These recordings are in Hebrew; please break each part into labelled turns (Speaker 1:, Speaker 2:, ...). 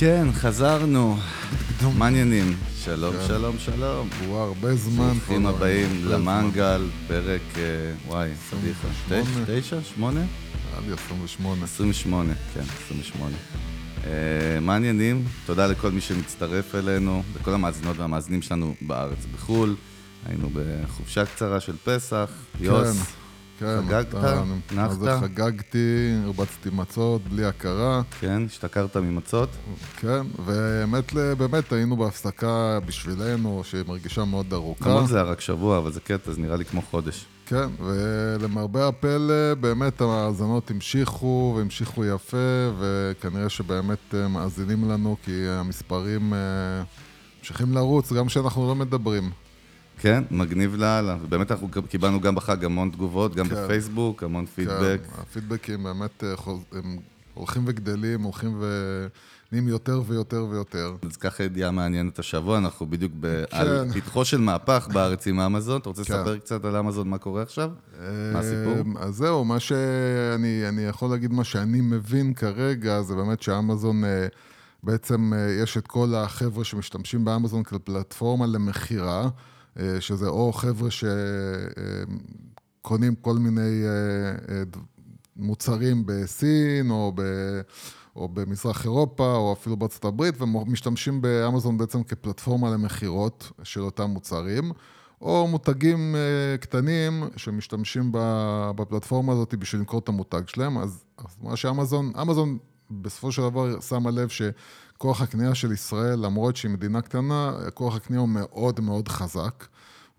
Speaker 1: כן, חזרנו. מה העניינים? שלום,
Speaker 2: כן.
Speaker 1: שלום, שלום.
Speaker 2: וואו, הרבה זמן.
Speaker 1: ברוכים
Speaker 2: כבר,
Speaker 1: הבאים. למנגל, פרק, אה, וואי, סליחה. תשע? שמונה?
Speaker 2: היה לי 28.
Speaker 1: 28, כן, 28. אה, מה העניינים? תודה לכל מי שמצטרף אלינו, לכל המאזינות והמאזינים שלנו בארץ ובחו"ל. היינו בחופשה קצרה של פסח. יוס,
Speaker 2: כן,
Speaker 1: חגגת?
Speaker 2: אתה-
Speaker 1: נחת?
Speaker 2: חגגתי, הרבצתי מצות בלי הכרה,
Speaker 1: כן, השתכרת ממצות?
Speaker 2: כן, והאמת, ל- באמת היינו בהפסקה בשבילנו, שמרגישה מאוד ארוכה.
Speaker 1: למרות זה היה רק שבוע, אבל זה קטע, זה נראה לי כמו חודש.
Speaker 2: כן, ולמרבה הפלא, באמת ההאזנות המשיכו, והמשיכו יפה, וכנראה שבאמת אה, מאזינים לנו, כי המספרים אה, ממשיכים לרוץ, גם כשאנחנו לא מדברים.
Speaker 1: כן, מגניב לאללה. ובאמת אנחנו קיבלנו גם בחג המון תגובות, גם
Speaker 2: כן.
Speaker 1: בפייסבוק, המון פידבק.
Speaker 2: כן, הפידבקים באמת אה. הם הולכים וגדלים, הולכים ונהיים יותר ויותר ויותר.
Speaker 1: אז ככה ידיעה מעניינת השבוע, אנחנו בדיוק ב- על
Speaker 2: כן.
Speaker 1: פתחו של מהפך בארץ עם אמזון. אתה רוצה
Speaker 2: כן.
Speaker 1: לספר קצת על אמזון, מה קורה עכשיו? מה הסיפור?
Speaker 2: אה, אז זהו, מה שאני אני יכול להגיד, מה שאני מבין כרגע, זה באמת שאמזון, אה, בעצם אה, יש את כל החבר'ה שמשתמשים באמזון כפלטפורמה למכירה, אה, שזה או חבר'ה שקונים כל מיני אה, אה, מוצרים בסין, או ב... או במזרח אירופה, או אפילו בארצות הברית, ומשתמשים באמזון בעצם כפלטפורמה למכירות של אותם מוצרים, או מותגים אה, קטנים שמשתמשים בפלטפורמה הזאת בשביל למכור את המותג שלהם. אז, אז מה שאמזון, אמזון בסופו של דבר שמה לב שכוח הקנייה של ישראל, למרות שהיא מדינה קטנה, כוח הקנייה הוא מאוד מאוד חזק.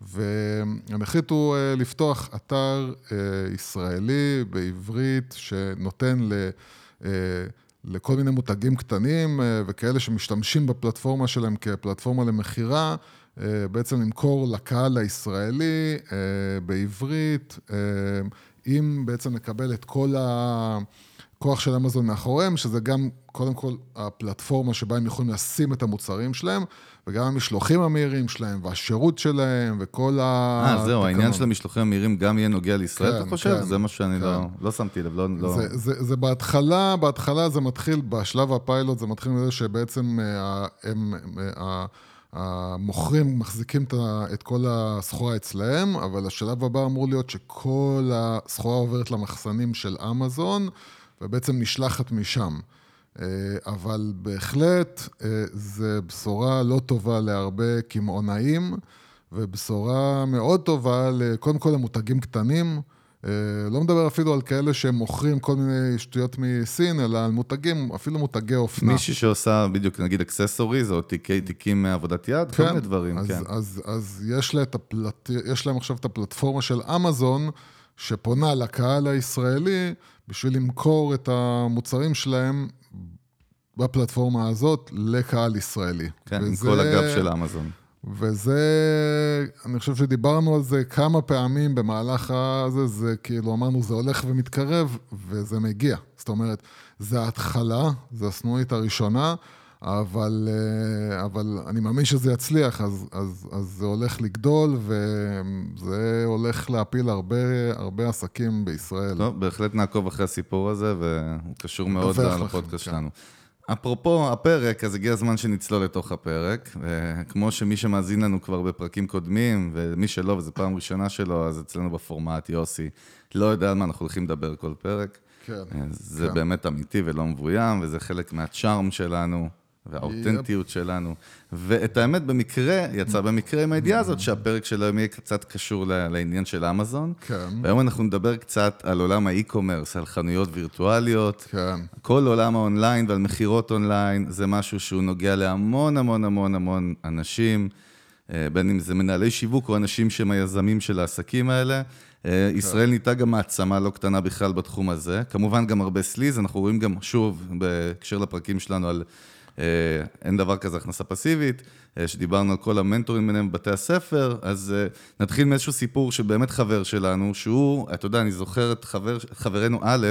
Speaker 2: והם החליטו אה, לפתוח אתר אה, ישראלי בעברית שנותן ל... אה, לכל מיני מותגים קטנים וכאלה שמשתמשים בפלטפורמה שלהם כפלטפורמה למכירה, בעצם למכור לקהל הישראלי בעברית, אם בעצם לקבל את כל הכוח של אמזון מאחוריהם, שזה גם קודם כל הפלטפורמה שבה הם יכולים לשים את המוצרים שלהם, וגם המשלוחים המהירים שלהם, והשירות שלהם, וכל ה...
Speaker 1: אה, זהו, העניין. של המשלוחים המהירים גם יהיה נוגע לישראל,
Speaker 2: כן,
Speaker 1: אתה חושב?
Speaker 2: כן,
Speaker 1: זה משהו שאני
Speaker 2: כן.
Speaker 1: לא- לא שמתי לב, לא... לא-
Speaker 2: זה, זה, זה בהתחלה, בהתחלה זה מתחיל, בשלב הפיילוט זה מתחיל מזה שבעצם אה, הם, אה, המוכרים מחזיקים את כל הסחורה אצלהם, אבל השלב הבא אמור להיות שכל הסחורה עוברת למחסנים של אמזון, ובעצם נשלחת משם. אה, אבל בהחלט אה, זה בשורה לא טובה להרבה קמעונאים, ובשורה מאוד טובה, קודם כל למותגים קטנים. אה, לא מדבר אפילו על כאלה שמוכרים כל מיני שטויות מסין, אלא על מותגים, אפילו מותגי אופנה.
Speaker 1: מישהי שעושה בדיוק, נגיד אקססוריז, או תיקי- תיקים מעבודת יד, כל מיני דברים,
Speaker 2: אז,
Speaker 1: כן.
Speaker 2: אז, אז יש, לה הפלט... יש להם עכשיו את הפלטפורמה של אמזון, שפונה לקהל הישראלי בשביל למכור את המוצרים שלהם בפלטפורמה הזאת לקהל ישראלי.
Speaker 1: כן, עם
Speaker 2: וזה-
Speaker 1: כל הגב של אמזון.
Speaker 2: וזה, אני חושב שדיברנו על זה כמה פעמים במהלך הזה, זה כאילו אמרנו, זה הולך ומתקרב, וזה מגיע. זאת אומרת, זה ההתחלה, זה הסנונית הראשונה, אבל, אה, אבל אני מאמין שזה יצליח, אז, אז, אז זה הולך לגדול, וזה הולך להפיל הרבה, הרבה עסקים בישראל.
Speaker 1: טוב, בהחלט נעקוב אחרי הסיפור הזה, והוא קשור מאוד לפודקאסט
Speaker 2: כן.
Speaker 1: שלנו. אפרופו הפרק, אז הגיע הזמן שנצלול לתוך הפרק. וכמו שמי שמאזין לנו כבר בפרקים קודמים, ומי שלא, וזו פעם ראשונה שלו, אז אצלנו בפורמט, יוסי, לא יודע על מה אנחנו הולכים לדבר כל פרק.
Speaker 2: כן.
Speaker 1: זה
Speaker 2: כן.
Speaker 1: באמת אמיתי ולא מבוים, וזה חלק מהצ'ארם שלנו, והאותנטיות שלנו. ואת האמת, במקרה, יצא במקרה עם הידיעה הזאת, שהפרק של היום יהיה קצת קשור לעניין של אמזון.
Speaker 2: כן,
Speaker 1: והיום אנחנו נדבר קצת על עולם ה e-commerce, על חנויות וירטואליות.
Speaker 2: כן,
Speaker 1: כל עולם האונליין ועל מכירות אונליין, זה משהו שהוא נוגע להמון המון המון המון אנשים, אה, בין אם זה מנהלי שיווק או אנשים שהם היזמים של העסקים האלה. אה, ישראל נהייתה גם מעצמה לא קטנה בכלל בתחום הזה. כמובן גם הרבה sleaze, אנחנו רואים גם, שוב, בהקשר לפרקים שלנו על אין דבר כזה הכנסה פסיבית, אה, שדיברנו על כל המנטורים ביניהם בבתי הספר, אז אה, נתחיל מאיזשהו סיפור של באמת חבר שלנו, שהוא, אתה יודע, אני זוכר את חבר, חברנו א',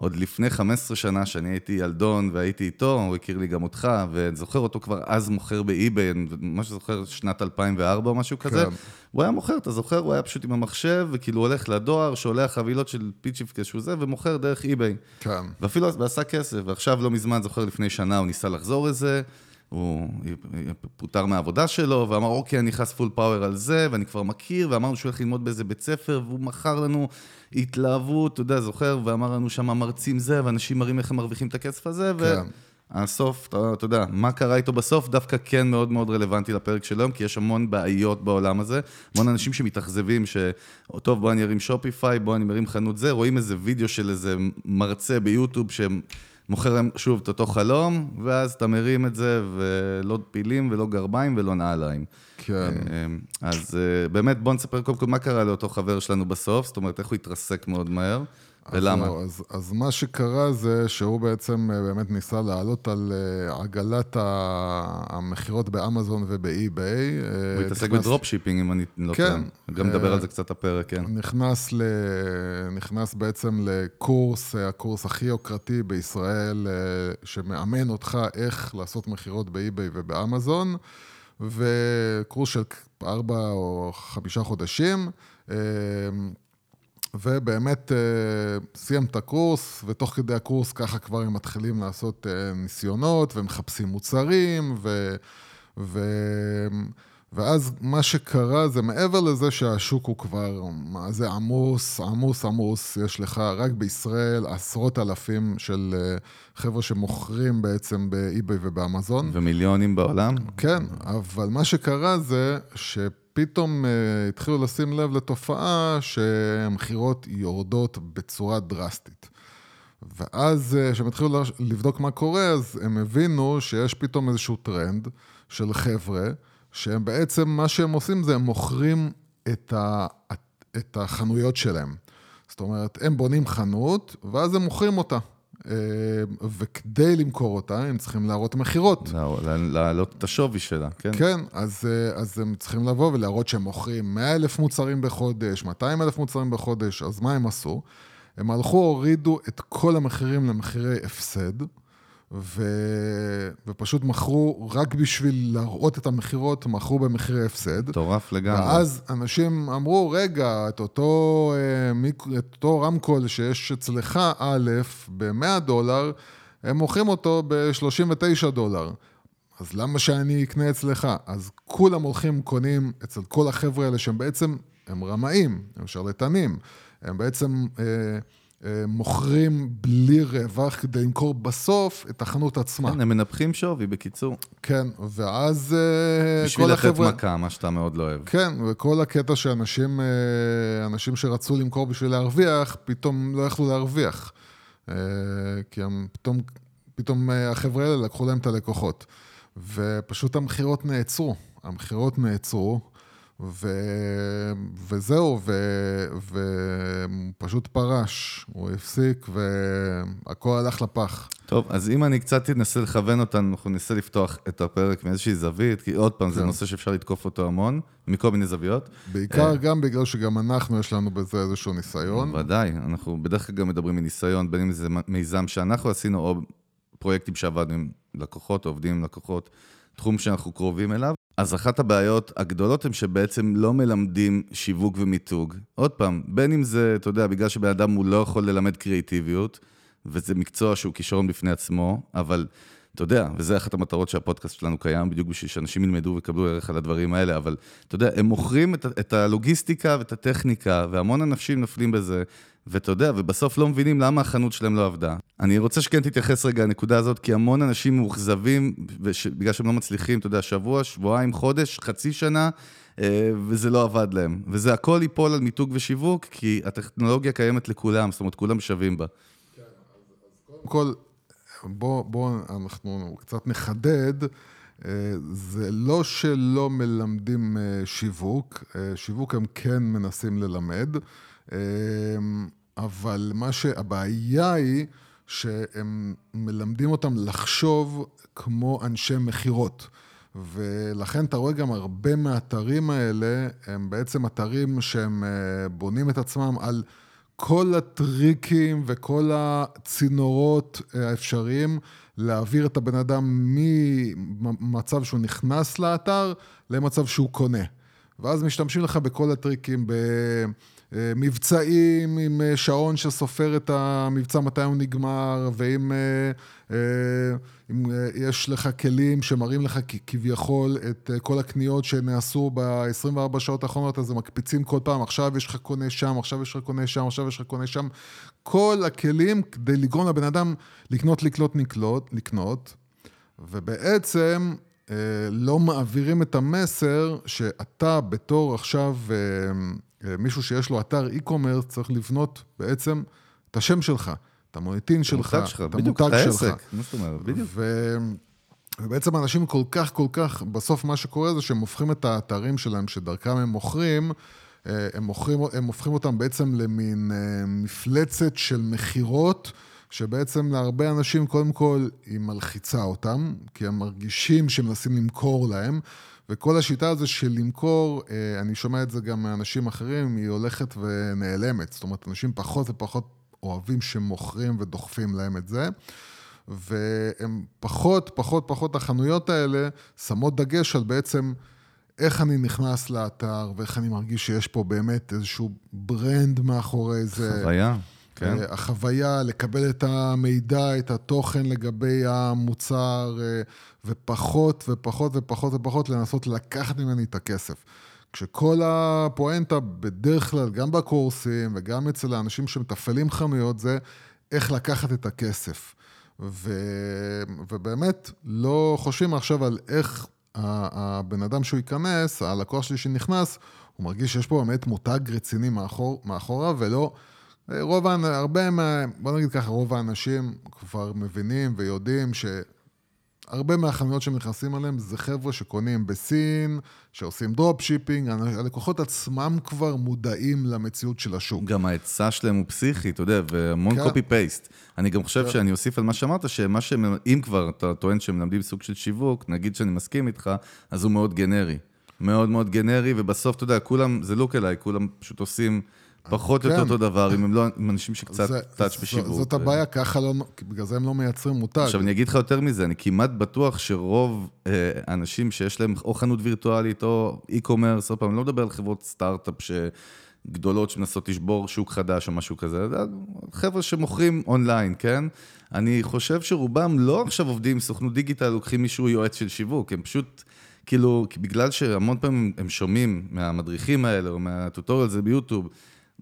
Speaker 1: עוד לפני 15 שנה, שאני הייתי ילדון והייתי איתו, הוא הכיר לי גם אותך, וזוכר אותו כבר אז מוכר באי-ביי, מה שזוכר, שנת 2004 או משהו כזה.
Speaker 2: כן.
Speaker 1: הוא היה מוכר, אתה זוכר? הוא היה פשוט עם המחשב, וכאילו הולך לדואר, שולח חבילות של פיצ'יפ כשהוא זה, ומוכר דרך אי-ביי.
Speaker 2: כן.
Speaker 1: ואפילו ועשה כסף, ועכשיו לא מזמן, זוכר לפני שנה, הוא ניסה לחזור לזה, הוא פוטר מהעבודה שלו, ואמר, אוקיי, אני נכנס full power על זה, ואני כבר מכיר, ואמרנו שהוא הולך ללמוד באיזה בית ספר, והוא מכר לנו התלהבות, אתה יודע, זוכר, ואמר לנו שם מרצים זה, ואנשים מראים איך הם מרוויחים את הכסף הזה, ו...
Speaker 2: כן.
Speaker 1: הסוף, אתה, אתה יודע, מה קרה איתו בסוף, דווקא כן מאוד מאוד רלוונטי לפרק של היום, כי יש המון בעיות בעולם הזה, המון אנשים שמתאכזבים, ש... טוב, בוא אני ארים Shopify, בוא אני ארים חנות זה, רואים איזה וידאו של איזה מרצה ביוטיוב שמוכר להם שוב את אותו חלום, ואז אתה מרים את זה, ולא פילים ולא גרביים ולא נעליים.
Speaker 2: כן.
Speaker 1: אז אה, באמת, בוא נספר קודם כל מה קרה לאותו חבר שלנו בסוף, זאת אומרת, איך הוא התרסק מאוד מהר. ולמה?
Speaker 2: אז, אז, אז מה שקרה זה שהוא בעצם אה, באמת ניסה לעלות על אה, עגלת המכירות באמזון ובאי-ביי. אה,
Speaker 1: הוא התעסק ב dropshipping, אם אני לא
Speaker 2: כן.
Speaker 1: טועה. גם נדבר על זה קצת הפרק, כן.
Speaker 2: נכנס, ל... נכנס בעצם לקורס, הקורס הכי יוקרתי בישראל, שמאמן אותך איך לעשות מכירות באי-ביי ובאמזון, וקורס של ארבע או חמישה חודשים. ובאמת אה, סיים את הקורס, ותוך כדי הקורס ככה כבר הם מתחילים לעשות אה, ניסיונות, ומחפשים מוצרים, ו... ו... ואז מה שקרה זה מעבר לזה שהשוק הוא כבר, מה זה עמוס, עמוס, עמוס, יש לך רק בישראל עשרות אלפים של אה, חבר'ה שמוכרים בעצם ב eBay ובאמזון.
Speaker 1: ומיליונים בעולם?
Speaker 2: כן, אבל מה שקרה זה ש... פתאום אה, התחילו לשים לב לתופעה שהמכירות יורדות בצורה דרסטית. ואז אה, כשהם התחילו לבדוק מה קורה, אז הם הבינו שיש פתאום איזשהו טרנד של חבר'ה, שהם בעצם, מה שהם עושים זה הם מוכרים את, ה, את החנויות שלהם. זאת אומרת, הם בונים חנות, ואז הם מוכרים אותה. אה, וכדי למכור אותה, הם צריכים להראות מכירות.
Speaker 1: להעלות את השווי שלה, כן?
Speaker 2: כן, אז, אה, אז הם צריכים לבוא ולהראות שהם מוכרים 100 אלף מוצרים בחודש, 200 אלף מוצרים בחודש, אז מה הם עשו? הם הלכו, הורידו את כל המחירים למחירי הפסד. ו... ופשוט מכרו, רק בשביל להראות את המכירות, מכרו במחירי הפסד.
Speaker 1: מטורף לגמרי.
Speaker 2: ואז אנשים אמרו, רגע, את אותו, אה, את אותו רמקול שיש אצלך א' ב-100 דולר, הם מוכרים אותו ב-39 דולר. אז למה שאני אקנה אצלך? אז כולם הולכים, קונים אצל כל החבר'ה האלה שהם בעצם, הם רמאים, הם שרלטנים. הם בעצם... אה, אה, מוכרים בלי רווח כדי למכור בסוף את החנות עצמה.
Speaker 1: כן, הם מנפחים שווי, בקיצור.
Speaker 2: כן, ואז
Speaker 1: אה, בשביל לתת החבר'ה... מכה, מה שאתה מאוד לא אוהב.
Speaker 2: כן, וכל הקטע שאנשים אה, אנשים שרצו למכור בשביל להרוויח, פתאום לא יכלו להרוויח. כי הם פתאום, פתאום החבר'ה האלה לקחו להם את הלקוחות. ופשוט המכירות נעצרו. המכירות נעצרו. ו... וזהו, ופשוט פרש, הוא הפסיק והכל הלך לפח.
Speaker 1: טוב, אז אם אני קצת אנסה לכוון אותנו, אנחנו ננסה לפתוח את הפרק מאיזושהי זווית, כי עוד פעם, כן. זה נושא שאפשר לתקוף אותו המון, מכל מיני זוויות.
Speaker 2: בעיקר גם בגלל שגם אנחנו, יש לנו בזה איזשהו ניסיון.
Speaker 1: ודאי, אנחנו בדרך כלל גם מדברים מניסיון, בין אם זה מיזם שאנחנו עשינו, או פרויקטים שעבדנו עם לקוחות, עובדים עם לקוחות, תחום שאנחנו קרובים אליו. אז אחת הבעיות הגדולות הן שבעצם לא מלמדים שיווק ומיתוג. עוד פעם, בין אם זה, אתה יודע, בגלל שבן אדם הוא לא יכול ללמד קריאיטיביות, וזה מקצוע שהוא כישרון בפני עצמו, אבל אתה יודע, וזה אחת המטרות שהפודקאסט שלנו קיים, בדיוק בשביל שאנשים ילמדו ויקבלו ערך על הדברים האלה, אבל אתה יודע, הם מוכרים את, את הלוגיסטיקה ואת הטכניקה, והמון אנשים נופלים בזה, ואתה יודע, ובסוף לא מבינים למה החנות שלהם לא עבדה. אני רוצה שכן תתייחס רגע לנקודה הזאת, כי המון אנשים מאוכזבים, בגלל שהם לא מצליחים, אתה יודע, שבוע, שבועיים, חודש, חצי שנה, אה, וזה לא עבד להם. וזה הכל ייפול על מיתוג ושיווק, כי הטכנולוגיה קיימת לכולם, זאת אומרת, כולם שווים בה.
Speaker 2: כן, אז קודם כל, בואו בוא, אנחנו קצת נחדד. אה, זה לא שלא מלמדים אה, שיווק, שיווק הם כן מנסים ללמד. אבל מה שהבעיה היא שהם מלמדים אותם לחשוב כמו אנשי מכירות. ולכן אתה רואה גם הרבה מהאתרים האלה, הם בעצם אתרים שהם אה, בונים את עצמם על כל הטריקים וכל הצינורות האפשריים להעביר את הבן אדם ממצב שהוא נכנס לאתר למצב שהוא קונה. ואז משתמשים לך בכל הטריקים, במבצעים עם שעון שסופר את המבצע מתי הוא נגמר, ואם אם יש לך כלים שמראים לך כביכול את כל הקניות שנעשו ב-24 שעות האחרונות, אז הם מקפיצים כל פעם, עכשיו יש לך קונה שם, עכשיו יש לך קונה שם, עכשיו יש לך קונה שם. כל הכלים כדי לגרום לבן אדם לקנות, לקנות, לקנות, לקנות, ובעצם לא מעבירים את המסר שאתה בתור עכשיו מישהו שיש לו אתר e-commerce צריך לבנות בעצם את השם שלך, המוניטין שלך,
Speaker 1: את המותג שלך. בדיוק.
Speaker 2: ובעצם אנשים כל כך, כל כך, בסוף מה שקורה זה שהם הופכים את האתרים שלהם, שדרכם הם מוכרים, הם, מוכרים, הם הופכים אותם בעצם למין מפלצת של מכירות. שבעצם להרבה אנשים, קודם כל, היא מלחיצה אותם, כי הם מרגישים שמנסים למכור להם, וכל השיטה הזו של למכור, אני שומע את זה גם מאנשים אחרים, היא הולכת ונעלמת. זאת אומרת, אנשים פחות ופחות אוהבים שמוכרים ודוחפים להם את זה, והם פחות, פחות, פחות, החנויות האלה שמות דגש על בעצם... איך אני נכנס לאתר, ואיך אני מרגיש שיש פה באמת איזשהו ברנד מאחורי זה.
Speaker 1: חוויה. כן.
Speaker 2: החוויה, לקבל את המידע, את התוכן לגבי המוצר, ופחות ופחות ופחות ופחות לנסות לקחת ממני את הכסף. כשכל הפואנטה בדרך כלל, גם בקורסים וגם אצל האנשים שמתפעלים חנויות, זה איך לקחת את הכסף. ו... ובאמת, לא חושבים עכשיו על איך הבן אדם שהוא ייכנס, הלקוח שלי שנכנס, הוא מרגיש שיש פה באמת מותג רציני מאחור, מאחורה, ולא... רוב, הרבה. בוא נגיד ככה, רוב האנשים כבר מבינים ויודעים שהרבה מהחנויות שהם נכנסים אליהם זה חבר'ה שקונים בסין, שעושים dropshipping, הלקוחות עצמם כבר מודעים למציאות של השוק.
Speaker 1: גם ההיצע שלהם הוא פסיכי, אתה יודע, והמון כן. copy paste. אני גם חושב כן. שאני אוסיף על מה שאמרת, שמה שהם, אם כבר אתה טוען שהם מלמדים סוג של שיווק, נגיד שאני מסכים איתך, אז הוא מאוד גנרי. מאוד מאוד גנרי, ובסוף, אתה יודע, כולם, זה לוק אליי, כולם פשוט עושים... פחות או יותר כן. אותו דבר, אם הם לא, עם אנשים שקצת טאץ' בשיווק.
Speaker 2: זאת הבעיה, ככה לא, בגלל זה הם לא מייצרים מותג.
Speaker 1: עכשיו, אני אגיד לך יותר מזה, אני כמעט בטוח שרוב האנשים שיש להם או חנות וירטואלית או e-commerce, עוד פעם, אני לא מדבר על חברות סטארט-אפ גדולות שמנסות לשבור שוק חדש או משהו כזה, חבר'ה שמוכרים אונליין, כן? אני חושב שרובם לא עכשיו עובדים עם סוכנות דיגיטל, לוקחים מישהו יועץ של שיווק, הם פשוט... כאילו, בגלל שהמון פעמים הם שומעים מהמדריכים האלה, או מהטוטוריאל זה ביוטיוב,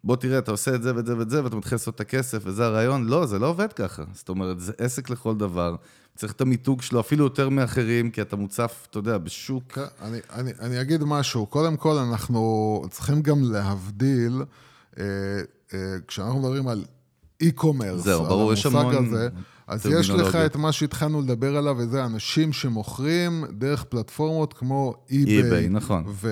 Speaker 1: בוא תראה, אתה עושה את זה ואת זה ואת זה, ואתה מתחיל לעשות את הכסף, וזה הרעיון. לא, זה לא עובד ככה. זאת אומרת, זה עסק לכל דבר. צריך את המיתוג שלו אפילו יותר מאחרים, כי אתה מוצף, אתה יודע, בשוק.
Speaker 2: כן, אני, אני, אני אגיד משהו. קודם כל, אנחנו צריכים גם להבדיל, אה, אה, כשאנחנו מדברים על e-commerce,
Speaker 1: זהו, ברור, יש המון... הזה,
Speaker 2: אז יש לך את מה שהתחלנו לדבר עליו, וזה אנשים שמוכרים דרך פלטפורמות כמו
Speaker 1: eBay. eBay, נכון. ו...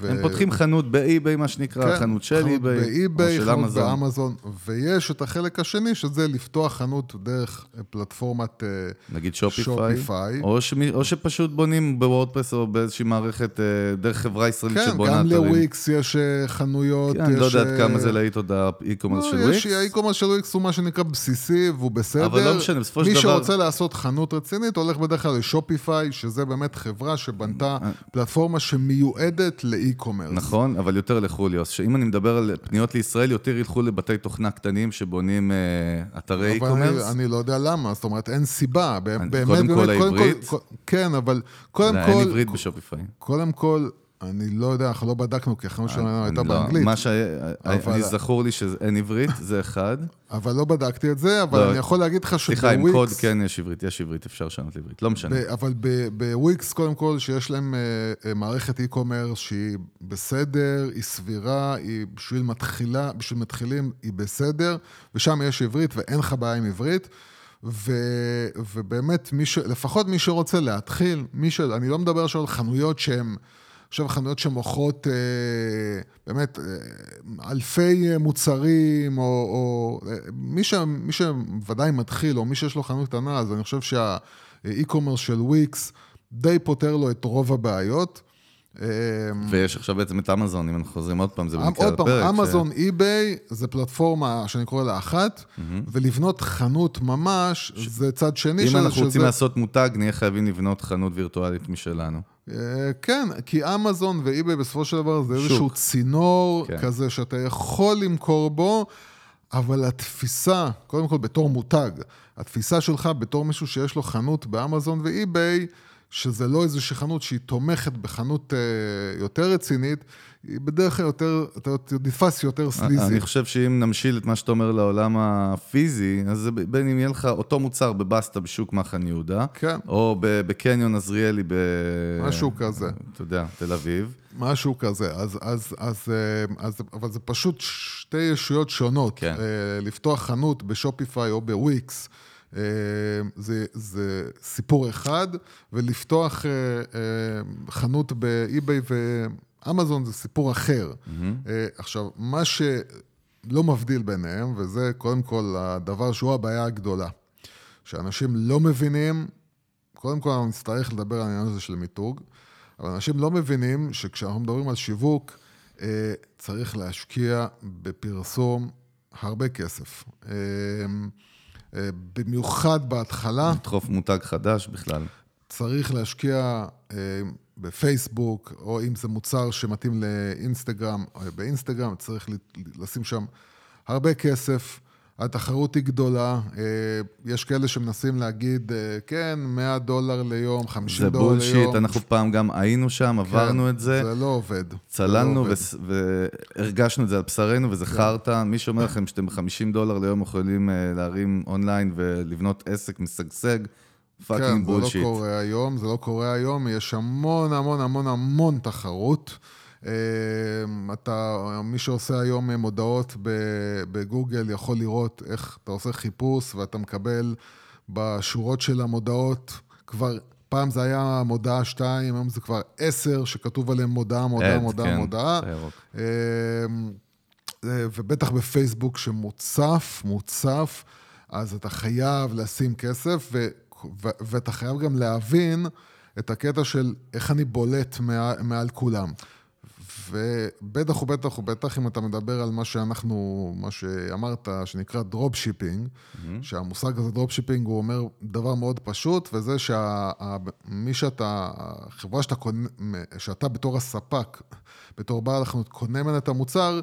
Speaker 1: ו... הם פותחים חנות ב eBay, מה שנקרא, כן, חנות של eBay,
Speaker 2: ב eBay, חנות באמזון. ויש את החלק השני, שזה לפתוח חנות דרך פלטפורמת אה,
Speaker 1: נגיד Shopify. או, ש... או שפשוט בונים ב WordPress או באיזושהי מערכת, אה, דרך חברה ישראלית כן, שבונה
Speaker 2: אתרים. כן, גם לוויקס יש אה, חנויות.
Speaker 1: כן, אני לא יודע כמה זה להיט עוד ה e-commerce לא, של Wix.
Speaker 2: ה e-commerce של Wix הוא מה שנקרא בסיסי, והוא בסדר. לא משנה, בסופו של דבר... מי שרוצה לעשות חנות רצינית, הולך בדרך כלל ל Shopify, שזה באמת חברה שבנתה פלטפורמה שמיועדת ל e-commerce.
Speaker 1: נכון, אבל יותר לחוליוס, שאם אני מדבר על פניות לישראל, יותר ילכו לבתי תוכנה קטנים שבונים אה, אתרי e-commerce.
Speaker 2: אבל אני לא יודע למה, זאת אומרת, אין סיבה.
Speaker 1: באמת, קודם כל העברית.
Speaker 2: כן, אבל קודם כל...
Speaker 1: אין עברית בשופיפיי.
Speaker 2: קודם כל... אני לא יודע, אנחנו לא בדקנו, כי החנות שלנו הייתה לא, באנגלית.
Speaker 1: מה שאני זכור לי שאין עברית, זה אחד.
Speaker 2: אבל לא בדקתי את זה, אבל לא, אני יכול להגיד לך שבוויקס...
Speaker 1: סליחה, עם קוד כן יש עברית, יש עברית, אפשר לשנות לעברית, לא משנה.
Speaker 2: אבל בוויקס, קודם כל, שיש להם אה, אה, מערכת e-commerce שהיא בסדר, היא סבירה, היא בשביל מתחילה, בשביל מתחילים, היא בסדר, ושם יש עברית ואין לך בעיה עם עברית. ו, ובאמת, מי ש, לפחות מי שרוצה להתחיל, מי ש... אני לא מדבר עכשיו על חנויות שהן... עכשיו חנויות שמוכרות אה, באמת אה, אלפי מוצרים, או, או אה, מי, ש, מי שוודאי מתחיל, או מי שיש לו חנות קטנה, אז אני חושב שהאי-קומרס של וויקס די פותר לו את רוב הבעיות. אמ,
Speaker 1: ויש עכשיו בעצם את אמזון, אם אנחנו חוזרים עוד פעם, זה במקרה
Speaker 2: עוד
Speaker 1: הפרק.
Speaker 2: פעם,
Speaker 1: ש-
Speaker 2: אמזון, אי-ביי, זה פלטפורמה שאני קורא לה אחת, ולבנות חנות ממש, זה צד שני
Speaker 1: אם אנחנו רוצים לעשות מותג, נהיה חייבים לבנות חנות וירטואלית משלנו.
Speaker 2: אה, כן, כי אמזון ואי-ביי בסופו של דבר זה איזשהו
Speaker 1: שוק.
Speaker 2: צינור
Speaker 1: כן.
Speaker 2: כזה שאתה יכול למכור בו, אבל התפיסה, קודם כל בתור מותג, התפיסה שלך בתור מישהו שיש לו חנות באמזון ואי-ביי, שזה לא איזושהי חנות שהיא תומכת בחנות אה, יותר רצינית, היא בדרך כלל יותר, אתה נתפס יותר סליזי.
Speaker 1: אני חושב שאם נמשיל את מה שאתה אומר לעולם הפיזי, אז בין אם יהיה לך אותו מוצר בבסטה בשוק מחנה יהודה,
Speaker 2: כן.
Speaker 1: או בקניון עזריאלי ב...
Speaker 2: משהו כזה.
Speaker 1: אתה יודע, תל אביב.
Speaker 2: משהו כזה, אז, אז, אז, אה, אז, אבל זה פשוט שתי ישויות שונות.
Speaker 1: כן.
Speaker 2: אה, לפתוח חנות בשופיפיי או בוויקס, אה, זה, זה סיפור אחד, ולפתוח אה, אה, חנות באי-ביי ואמזון זה סיפור אחר. אה, עכשיו, מה שלא מבדיל ביניהם, וזה קודם כל הדבר שהוא הבעיה הגדולה, שאנשים לא מבינים, קודם כל אנחנו נצטרך לדבר על העניין הזה של מיתוג, אבל אנשים לא מבינים שכשאנחנו מדברים על שיווק, צריך להשקיע בפרסום הרבה כסף. אה, אה, במיוחד בהתחלה,
Speaker 1: לדחוף מותג חדש בכלל.
Speaker 2: צריך להשקיע אה, בפייסבוק, או אם זה מוצר שמתאים לאינסטגרם, או באינסטגרם צריך לשים שם הרבה כסף. התחרות היא גדולה, אה, יש כאלה שמנסים להגיד, אה, כן, 100 דולר ליום, 50
Speaker 1: זה
Speaker 2: דולר ליום.
Speaker 1: bullshit, אנחנו פעם גם היינו שם, עברנו
Speaker 2: כן,
Speaker 1: את זה.
Speaker 2: זה לא עובד. זה
Speaker 1: צללנו
Speaker 2: לא עובד.
Speaker 1: והרגשנו את זה על בשרנו, וזה חרטא. מי שאומר לכם שאתם ב-50 דולר ליום יכולים אה, להרים אונליין ולבנות עסק משגשג,
Speaker 2: כן,
Speaker 1: fucking
Speaker 2: זה לא
Speaker 1: bullshit.
Speaker 2: קורה היום, זה לא קורה היום, יש המון המון המון המון תחרות. אה, אתה, מי שעושה היום מודעות בגוגל יכול לראות איך אתה עושה חיפוש ואתה מקבל בשורות של המודעות, כבר, פעם זה היה מודעה 2, היום זה כבר 10 שכתוב עליהם מודעה, מודעה, מודעה,
Speaker 1: כן,
Speaker 2: מודעה. אה, ובטח בפייסבוק שמוצף, מוצף, אז אתה חייב לשים כסף, ו- ו- ואתה חייב גם להבין את הקטע של איך אני בולט מעל, מעל כולם. ובטח ובטח ובטח אם אתה מדבר על מה שאנחנו, מה שאמרת, שנקרא dropshipping, שהמושג הזה dropshipping הוא אומר דבר מאוד פשוט, וזה שמי שאתה, החברה שאתה קונה, שאתה בתור הספק, בתור בעל החנות, קונה ממנה את המוצר,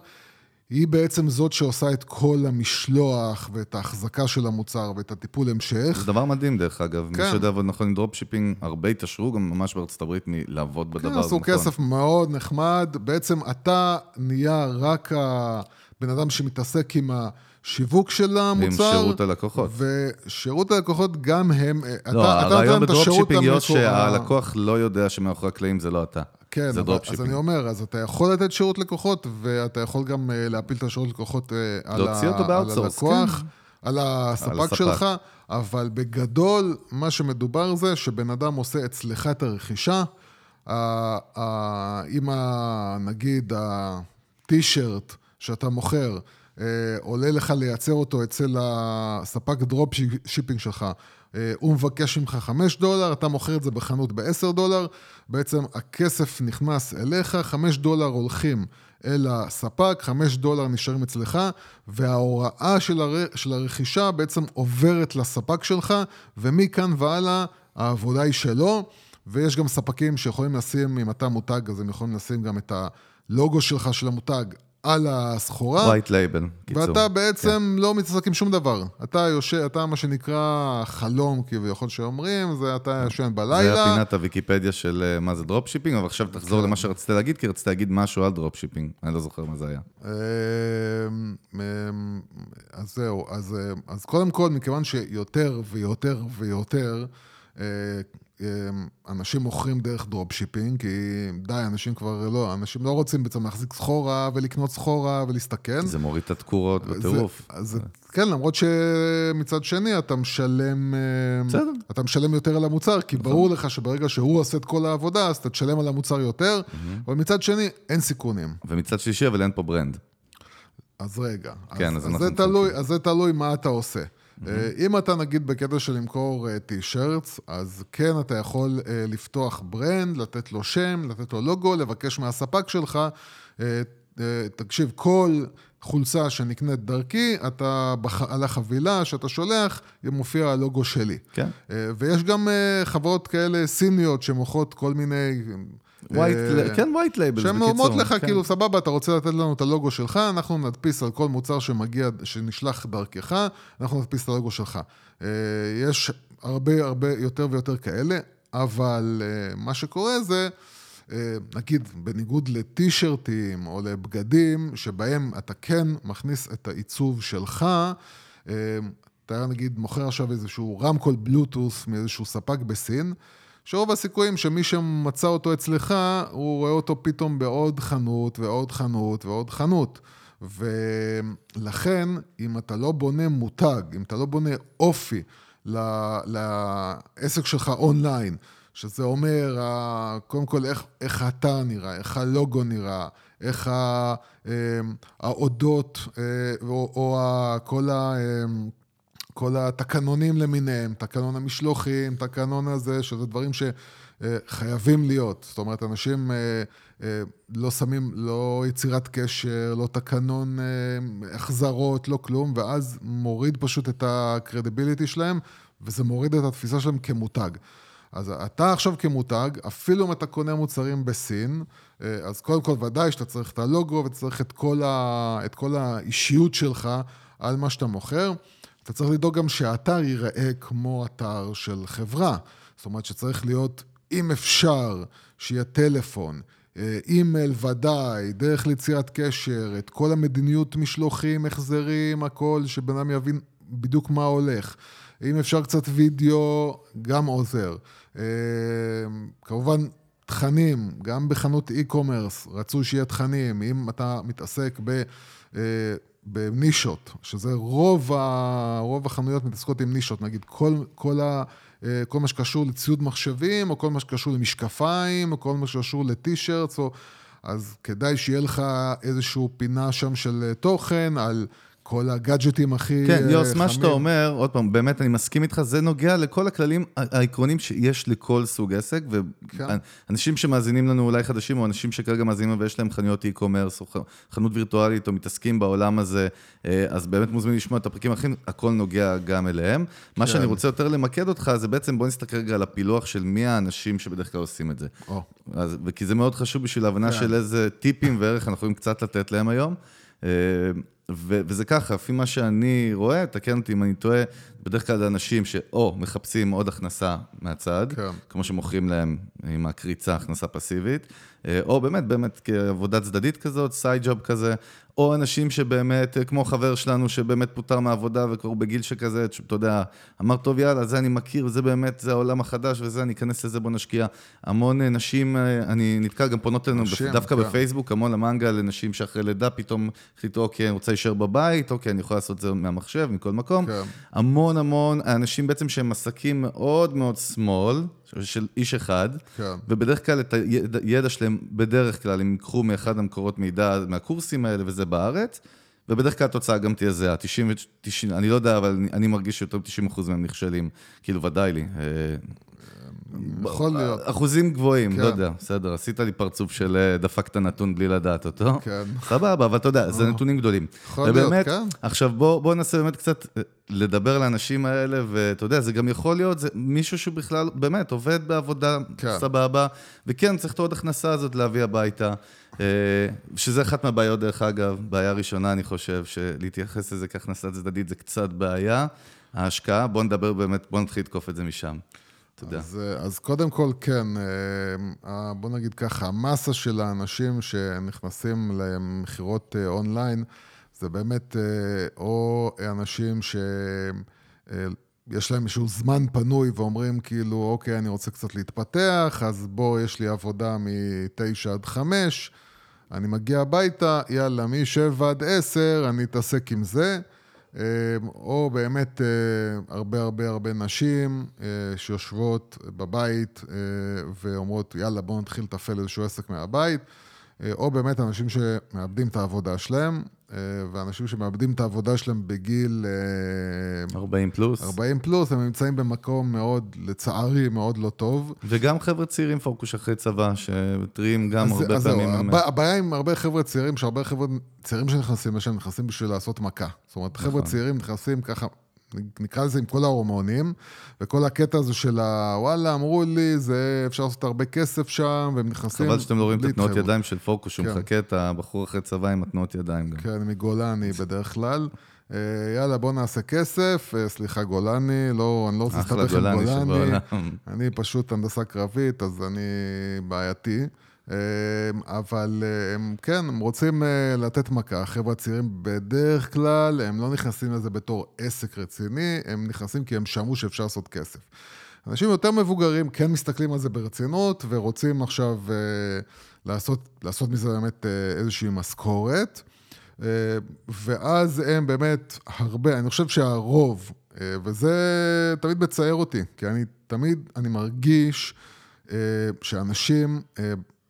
Speaker 2: היא בעצם זאת שעושה את כל המשלוח ואת ההחזקה של המוצר ואת הטיפול המשך.
Speaker 1: זה דבר מדהים, דרך אגב. מי
Speaker 2: כן.
Speaker 1: שיודע לעבוד נכון עם dropshipping, הרבה התעשרו, גם ממש בארצות הברית, מלעבוד בדבר
Speaker 2: כן,
Speaker 1: הזה
Speaker 2: עשו
Speaker 1: נכון.
Speaker 2: כסף מאוד נחמד. בעצם אתה נהיה רק הבן אדם שמתעסק עם השיווק של
Speaker 1: ועם
Speaker 2: המוצר.
Speaker 1: שירות הלקוחות.
Speaker 2: ושירות הלקוחות גם הם, אתה,
Speaker 1: לא,
Speaker 2: אתה
Speaker 1: הרעיון
Speaker 2: נותן את השירות
Speaker 1: ב dropshipping,
Speaker 2: המקורי.
Speaker 1: שהלקוח לא יודע שמאחורי הקלעים זה לא אתה.
Speaker 2: כן,
Speaker 1: זה
Speaker 2: אבל, אז
Speaker 1: dropshipping.
Speaker 2: אני אומר, אז אתה יכול לתת שירות לקוחות, ואתה יכול גם אה, להפיל את השירות לקוחות אה, על, ה, על הלקוח,
Speaker 1: כן.
Speaker 2: על הספק
Speaker 1: הספק.
Speaker 2: שלך, אבל בגדול, מה שמדובר זה שבן אדם עושה אצלך את הרכישה, אם נגיד הטישרט שאתה מוכר, עולה לך לייצר אותו אצל הספק dropshipping שלך, אה, הוא מבקש ממך 5 דולר, אתה מוכר את זה בחנות ב-10 דולר, בעצם הכסף נכנס אליך, 5 דולר הולכים אל הספק, 5 דולר נשארים אצלך, וההוראה של, הר... של הרכישה בעצם עוברת לספק שלך, ומכאן והלאה העבודה היא שלו, ויש גם ספקים שיכולים לשים, אם אתה מותג, אז הם יכולים לשים גם את הלוגו שלך של המותג על הסחורה.
Speaker 1: white label, קיצור.
Speaker 2: ואתה בעצם כן. לא מתעסק עם שום דבר. אתה יושב, אתה מה שנקרא חלום כביכול שאומרים, זה אתה ישן
Speaker 1: זה
Speaker 2: בלילה.
Speaker 1: היה פינת הוויקיפדיה של אה, מה זה dropshipping, אבל עכשיו תחזור
Speaker 2: כן.
Speaker 1: למה שרצית להגיד, כי רצית להגיד משהו על dropshipping. אני לא זוכר מה זה היה.
Speaker 2: אמ, אמ, אז זהו, אז, אמ, אז קודם כל, מכיוון שיותר ויותר ויותר אה, אנשים מוכרים דרך dropshipping, כי די, אנשים כבר לא, אנשים לא רוצים בעצם להחזיק סחורה ולקנות סחורה ולהסתכן.
Speaker 1: זה מוריד את התקורות בטירוף.
Speaker 2: אז, כן, למרות שמצד שני אתה משלם... אמ,
Speaker 1: בסדר. נכון.
Speaker 2: אתה משלם יותר על המוצר, כי ברור לך שברגע שהוא עושה את כל העבודה, אז אתה תשלם על המוצר יותר, אבל מצד שני, אין סיכונים.
Speaker 1: ומצד שלישי, אבל אין פה brand.
Speaker 2: אז רגע.
Speaker 1: כן, אז
Speaker 2: אז,
Speaker 1: אנחנו
Speaker 2: זה תלוי, אז זה תלוי מה אתה עושה. אם אתה נגיד בקטע של למכור T-shirts, אז כן, אתה יכול לפתוח brand, לתת לו שם, לתת לו לוגו, לבקש מהספק שלך, תקשיב, כל חולצה שנקנית דרכי, אתה על החבילה שאתה שולח, מופיע הלוגו שלי.
Speaker 1: כן.
Speaker 2: ויש גם חברות כאלה סיניות שמוכרות כל מיני...
Speaker 1: white, כן, white labels,
Speaker 2: בקיצור. שהן אומרות לך, כן. כאילו, סבבה, אתה רוצה לתת לנו את הלוגו שלך, אנחנו נדפיס על כל מוצר שמגיע, שנשלח דרכך, אנחנו נדפיס את הלוגו שלך. יש הרבה הרבה יותר ויותר כאלה, אבל מה שקורה זה... נגיד, בניגוד לטישרטים או לבגדים, שבהם אתה כן מכניס את העיצוב שלך, אתה נגיד מוכר עכשיו איזשהו רמקול בלוטוס מאיזשהו ספק בסין, שרוב הסיכויים שמי שמצא אותו אצלך, הוא רואה אותו פתאום בעוד חנות ועוד חנות ועוד חנות. ולכן, אם אתה לא בונה מותג, אם אתה לא בונה אופי לעסק שלך אונליין, שזה אומר, קודם כל, איך, איך אתה נראה, איך הלוגו נראה, איך האודות, או, או כל ה... כל התקנונים למיניהם, תקנון המשלוחים, תקנון הזה, שזה דברים שחייבים להיות. זאת אומרת, אנשים לא שמים, לא יצירת קשר, לא תקנון החזרות, לא כלום, ואז מוריד פשוט את הקרדיביליטי שלהם, וזה מוריד את התפיסה שלהם כמותג. אז אתה עכשיו כמותג, אפילו אם אתה קונה מוצרים בסין, אז קודם כל ודאי שאתה צריך את הלוגו וצריך את כל, ה, את כל האישיות שלך על מה שאתה מוכר. אתה צריך לדאוג גם שהאתר ייראה כמו אתר של חברה. זאת אומרת שצריך להיות, אם אפשר, שיהיה טלפון, אימייל ודאי, דרך ליצירת קשר, את כל המדיניות משלוחים, החזרים, הכל, שבן אדם יבין בדיוק מה הולך. אם אפשר קצת וידאו, גם עוזר. כמובן, תכנים, גם בחנות e-commerce, רצו שיהיה תכנים. אם אתה מתעסק ב... בנישות, שזה רוב, ה, רוב החנויות מתעסקות עם נישות, נגיד כל, כל, ה, כל מה שקשור לציוד מחשבים, או כל מה שקשור למשקפיים, או כל מה שקשור לטישרטס, או... אז כדאי שיהיה לך איזושהי פינה שם של תוכן על כל הגאדג'טים הכי
Speaker 1: חמים. כן, יוס, מה שאתה אומר, עוד פעם, באמת, אני מסכים איתך, זה נוגע לכל הכללים העקרונים שיש לכל סוג עסק, ואנשים שמאזינים לנו אולי חדשים, או אנשים שכרגע מאזינים ויש להם חנויות e-commerce, או חנות וירטואלית, או מתעסקים בעולם הזה, אז באמת מוזמנים לשמוע את הפרקים האחרים, הכל נוגע גם אליהם. מה שאני רוצה יותר למקד אותך, זה בעצם, בוא נסתכל רגע על הפילוח של מי האנשים שבדרך כלל עושים את זה. כי זה מאוד חשוב בשביל ההבנה של איזה טיפים וערך אנחנו יכולים קצת לתת להם היום. ו- וזה ככה, לפי מה שאני רואה, תקן אותי אם אני טועה, בדרך כלל אנשים שאו מחפשים עוד הכנסה מהצד, כן. כמו שמוכרים להם עם הקריצה, הכנסה פסיבית, או באמת, באמת כעבודה צדדית כזאת, סייד ג'וב כזה, או אנשים שבאמת, כמו חבר שלנו שבאמת פוטר מהעבודה וכבר בגיל שכזה, אתה יודע, אמר, טוב, יאללה, זה אני מכיר, זה באמת, זה העולם החדש וזה, אני אכנס לזה, בוא נשקיע. המון נשים, אני נתקע, גם פונות אלינו, דווקא כן. בפייסבוק, המון המנגה לנשים שאחרי לידה פתאום החליטו, אוקיי, אני רוצה להישאר בבית, אוקיי, אני יכול לעשות את זה מהמחשב, מכל מקום. כן. המון המון אנשים בעצם שהם עסקים מאוד מאוד שמאל, של איש אחד, כן. ובדרך כלל את הידע שלהם, בדרך כלל, הם ייקחו מאחד המקורות מידע, מהקורסים האלה, וזה בארץ, ובדרך כלל התוצאה גם תהיה זהה, 90, 90, אני לא יודע, אבל אני, אני מרגיש שיותר מ-90% מהם נכשלים, כאילו ודאי לי. אה,
Speaker 2: יכול להיות.
Speaker 1: אחוזים גבוהים, לא יודע, בסדר, עשית לי פרצוף של אה, דפקת נתון בלי לדעת אותו.
Speaker 2: כן.
Speaker 1: סבבה, אבל אתה יודע, זה נתונים גדולים.
Speaker 2: יכול להיות, כן.
Speaker 1: עכשיו בואו ננסה באמת קצת אה, לדבר לאנשים האלה, ואתה יודע, זה גם יכול להיות, זה מישהו שבכלל באמת עובד בעבודה כן. סבבה, וכן, צריך את העוד הכנסה הזאת להביא הביתה. אה, שזה אחת מהבעיות, דרך אגב, בעיה ראשונה, אני חושב, שלהתייחס לזה כהכנסה צדדית זה קצת בעיה. ההשקעה, בואו נדבר באמת, בואו נתחיל לתקוף את זה משם.
Speaker 2: יודע. אז, אה, אז קודם כל, כן, אה, בוא נגיד ככה, המסה של האנשים שנכנסים למכירות אה, אונליין, זה באמת או אנשים ש... יש להם איזשהו זמן פנוי ואומרים כאילו, אוקיי, אני רוצה קצת להתפתח, אז בוא, יש לי עבודה מ-9 עד 5, אני מגיע הביתה, יאללה, מ-7 עד 10, אני אתעסק עם זה. אמ, או באמת אה, הרבה הרבה הרבה נשים אה, שיושבות בבית אה, ואומרות, יאללה, בואו נתחיל לתפעל איזשהו עסק מהבית. אה, או באמת אנשים שמאבדים את העבודה שלהם, אה, ואנשים שמאבדים את העבודה שלהם בגיל... אה,
Speaker 1: 40 פלוס.
Speaker 2: 40 פלוס, הם נמצאים במקום מאוד, לצערי, מאוד לא טוב.
Speaker 1: וגם חבר'ה צעירים פורקוש אחרי צבא, שטריים גם
Speaker 2: אז-
Speaker 1: הרבה
Speaker 2: אז זהו,
Speaker 1: פעמים... הם-
Speaker 2: הבע- הבעיה עם הרבה חבר'ה צעירים, שהרבה חבר'ה צעירים שנכנסים לשם, נכנסים בשביל לעשות מכה. זאת אומרת, חבר'ה
Speaker 1: נכון.
Speaker 2: צעירים נכנסים ככה, נקרא לזה עם כל ההורמונים, וכל הקטע הזה של ה... וואלה, אמרו לי, זה אפשר לעשות הרבה כסף שם, והם נכנסים...
Speaker 1: חבל שאתם לא רואים את התנועות. ידיים של פורקוש, שהוא
Speaker 2: כן.
Speaker 1: מחכה את הבחור אחרי צבא עם התנועות ידיים גם.
Speaker 2: כן, מגולני בדרך כלל. אה, יאללה, בוא נעשה כסף. אה, סליחה, גולני, לא, אני לא רוצה להסתבך עם
Speaker 1: גולני.
Speaker 2: אני פשוט הנדסה קרבית, אז אני בעייתי. אה, אבל הם, כן, הם רוצים אה, לתת מכה. החבר'ה הצעירים בדרך כלל, הם לא נכנסים לזה בתור עסק רציני, הם נכנסים כי הם שמעו שאפשר לעשות כסף. אנשים יותר מבוגרים כן מסתכלים על זה ברצינות, ורוצים עכשיו אה, לעשות, לעשות מזה באמת אה, איזושהי משכורת. אה, ואז הם באמת הרבה, אני חושב שהרוב, וזה תמיד מצער אותי, כי אני תמיד, אני מרגיש שאנשים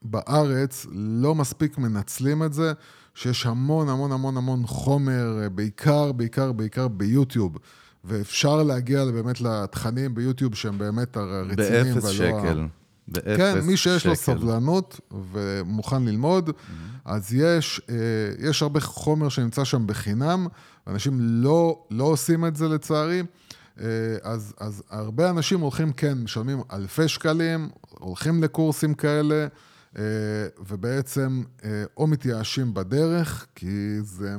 Speaker 2: בארץ לא מספיק מנצלים את זה, שיש המון המון המון המון חומר, אה, בעיקר, בעיקר, בעיקר ביוטיוב. ואפשר להגיע באמת לתכנים ביוטיוב שהם באמת הרציניים
Speaker 1: באפס
Speaker 2: ולא ה-
Speaker 1: שקל. באפס
Speaker 2: כן, מי שיש לו
Speaker 1: שקל.
Speaker 2: סבלנות ומוכן ללמוד, אז יש, אה, יש הרבה חומר שנמצא שם בחינם, ואנשים לא, לא עושים את זה לצערי. אה, אז, אז הרבה אנשים הולכים, כן, משלמים אלפי שקלים, הולכים לקורסים כאלה, ובעצם אה, או מתייאשים בדרך, כי זה,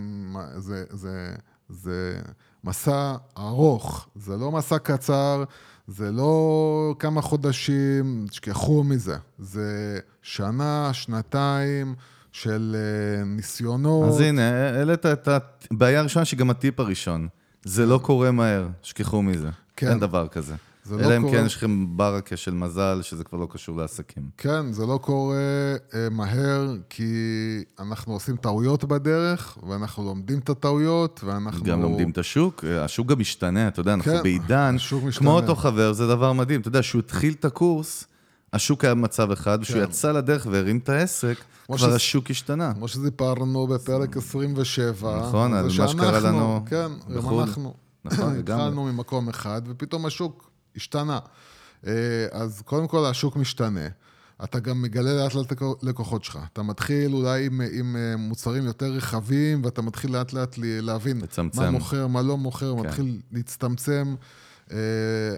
Speaker 2: זה, זה, זה מסע ארוך, זה לא מסע קצר, זה לא כמה חודשים, תשכחו מזה. זה שנה, שנתיים של אה, ניסיונות.
Speaker 1: אז הנה, העלית את הבעיה הראשונה, שהיא גם הטיפ הראשון. זה לא קורה מהר, שכחו מזה.
Speaker 2: כן.
Speaker 1: אין דבר כזה.
Speaker 2: זה לא
Speaker 1: אלא אם
Speaker 2: קורה-
Speaker 1: כן יש לכם ברקה של מזל, שזה כבר לא קשור לעסקים.
Speaker 2: כן, זה לא קורה אה, מהר, כי אנחנו עושים טעויות בדרך, ואנחנו לומדים את הטעויות, ואנחנו...
Speaker 1: גם לומדים את השוק, השוק גם משתנה, אתה יודע, אנחנו
Speaker 2: כן,
Speaker 1: בעידן,
Speaker 2: השוק משתנה.
Speaker 1: כמו אותו חבר, זה דבר מדהים. אתה יודע, כשהוא התחיל את הקורס, השוק היה במצב אחד, וכשהוא
Speaker 2: כן.
Speaker 1: יצא לדרך והרים את העסק, כבר
Speaker 2: שזה-
Speaker 1: השוק השתנה.
Speaker 2: כמו שסיפרנו בפרק 27.
Speaker 1: נכון, על מה שקרה לנו
Speaker 2: כן, גם
Speaker 1: בחו"ל.
Speaker 2: אנחנו.
Speaker 1: נכון, לגמרי.
Speaker 2: התחלנו ממקום אחד, ופתאום השוק השתנה. אה, אז קודם כל השוק משתנה. אתה גם מגלה לאט לאט לקוחות שלך. אתה מתחיל אולי עם, עם אה, מוצרים יותר רחבים, ואתה מתחיל לאט לאט להבין
Speaker 1: לצמצם.
Speaker 2: מה מוכר, מה לא מוכר,
Speaker 1: כן.
Speaker 2: מתחיל להצטמצם. אה,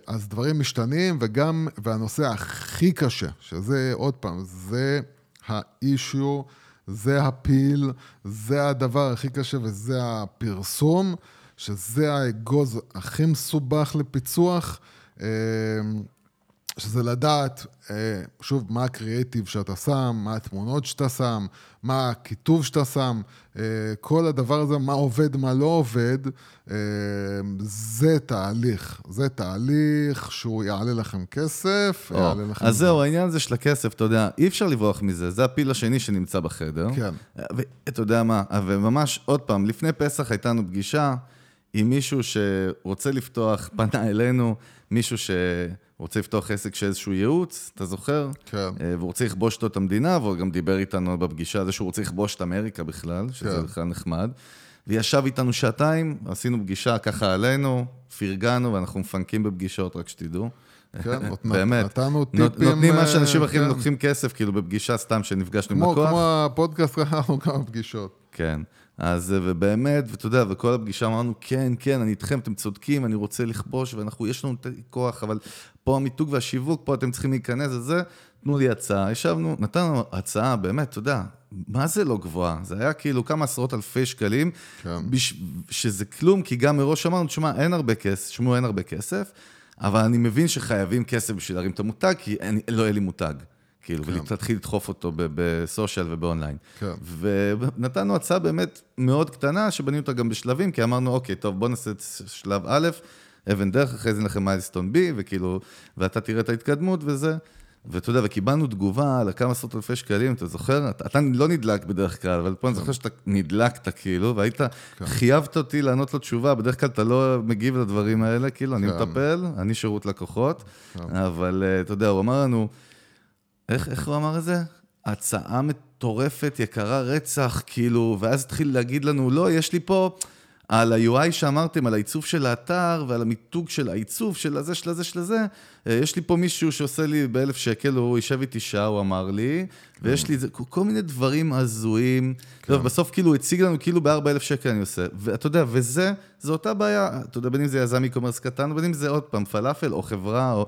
Speaker 2: אז דברים משתנים, וגם, והנושא הכי קשה, שזה, עוד פעם, זה האישיו, זה הפיל, זה הדבר הכי קשה, וזה הפרסום, שזה האגוז הכי מסובך לפיצוח. אה, שזה לדעת, אה, שוב, מה הקריאיטיב שאתה שם, מה התמונות שאתה שם, מה הכיתוב שאתה שם, אה, כל הדבר הזה, מה עובד, מה לא עובד, אה, זה תהליך. זה תהליך שהוא יעלה לכם כסף,
Speaker 1: או,
Speaker 2: יעלה לכם...
Speaker 1: אז זהו, העניין הזה של הכסף, אתה יודע, אי אפשר לברוח מזה, זה הפיל השני שנמצא בחדר.
Speaker 2: כן.
Speaker 1: ואתה יודע מה, וממש, עוד פעם, לפני פסח הייתה לנו פגישה עם מישהו שרוצה לפתוח, פנה אלינו, מישהו שרוצה לפתוח עסק של איזשהו ייעוץ, אתה זוכר?
Speaker 2: כן.
Speaker 1: אה, והוא רוצה לכבוש אותו את המדינה, והוא גם דיבר איתנו בפגישה זה שהוא רוצה לכבוש את אמריקה בכלל, שזה
Speaker 2: כן.
Speaker 1: בכלל נחמד. וישב איתנו שעתיים, עשינו פגישה ככה עלינו, פרגנו, ואנחנו מפנקים בפגישות, רק שתדעו.
Speaker 2: כן,
Speaker 1: באמת.
Speaker 2: נתנו טיפים,
Speaker 1: נותנים מה
Speaker 2: אה,
Speaker 1: שאנשים אחרים
Speaker 2: כן.
Speaker 1: לוקחים כסף, כאילו בפגישה סתם שנפגשנו עם לקוח.
Speaker 2: כמו הפודקאסט, אנחנו כמה פגישות.
Speaker 1: כן. אז אה, ובאמת, ואתה יודע, וכל הפגישה אמרנו, כן, כן, אני איתכם, אתם צודקים, אני רוצה לכבוש, ואנחנו, יש לנו את הכוח, אבל פה המיתוג והשיווק, פה אתם צריכים להיכנס לזה, תנו לי הצעה. ישבנו, נתנו הצעה, באמת, אתה יודע, מה זה לא גבוהה? זה היה כאילו כמה עשרות אלפי שקלים,
Speaker 2: כן.
Speaker 1: בש... שזה כלום, כי גם מראש אמרנו, תשמע, אין הרבה כסף, תשמעו, אין הרבה כסף, אבל אני מבין שחייבים כסף בשביל להרים את המותג, כי אין, לא יהיה לי מותג. כאילו,
Speaker 2: כן. כן.
Speaker 1: ונתנו הצעה באמת מאוד קטנה, שבנינו אותה גם בשלבים, כי אמרנו, אוקיי, טוב, בוא נעשה את שלב א', אבן דרך, אחרי זה נלך מיילסטון B, וכאילו, ואתה תראה את ההתקדמות וזה. ואתה יודע, וקיבלנו תגובה על כמה עשרות אלפי שקלים, אתה זוכר? אתה, אתה לא נדלק בדרך כלל, אבל פה אני זוכר שאתה נדלקת כאילו, והיית, חייבת אותי לענות לו תשובה, בדרך כלל אתה לא מגיב לדברים האלה, כאילו, אני
Speaker 2: כן.
Speaker 1: מטפל, אני שירות לקוחות, אבל אה, אתה יודע, הוא אמר לנו, איך, איך הוא אמר את זה? הצעה מטורפת, יקרה רצח, כאילו, ואז התחיל להגיד לנו, לא, יש לי פה... על ה-UI שאמרתם, על העיצוב של האתר ועל המיתוג של העיצוב של הזה, של הזה, של הזה, יש לי פה מישהו שעושה לי באלף שקל, הוא יישב איתי שעה, הוא אמר לי, ויש לי כל מיני דברים הזויים. כן. טוב, בסוף כאילו הוא הציג לנו כאילו בארבע אלף שקל אני עושה. ואתה יודע, וזה, זו אותה בעיה, אתה יודע, בין אם זה יזם e-commerce קטן, בין אם זה עוד פעם פלאפל או חברה, או...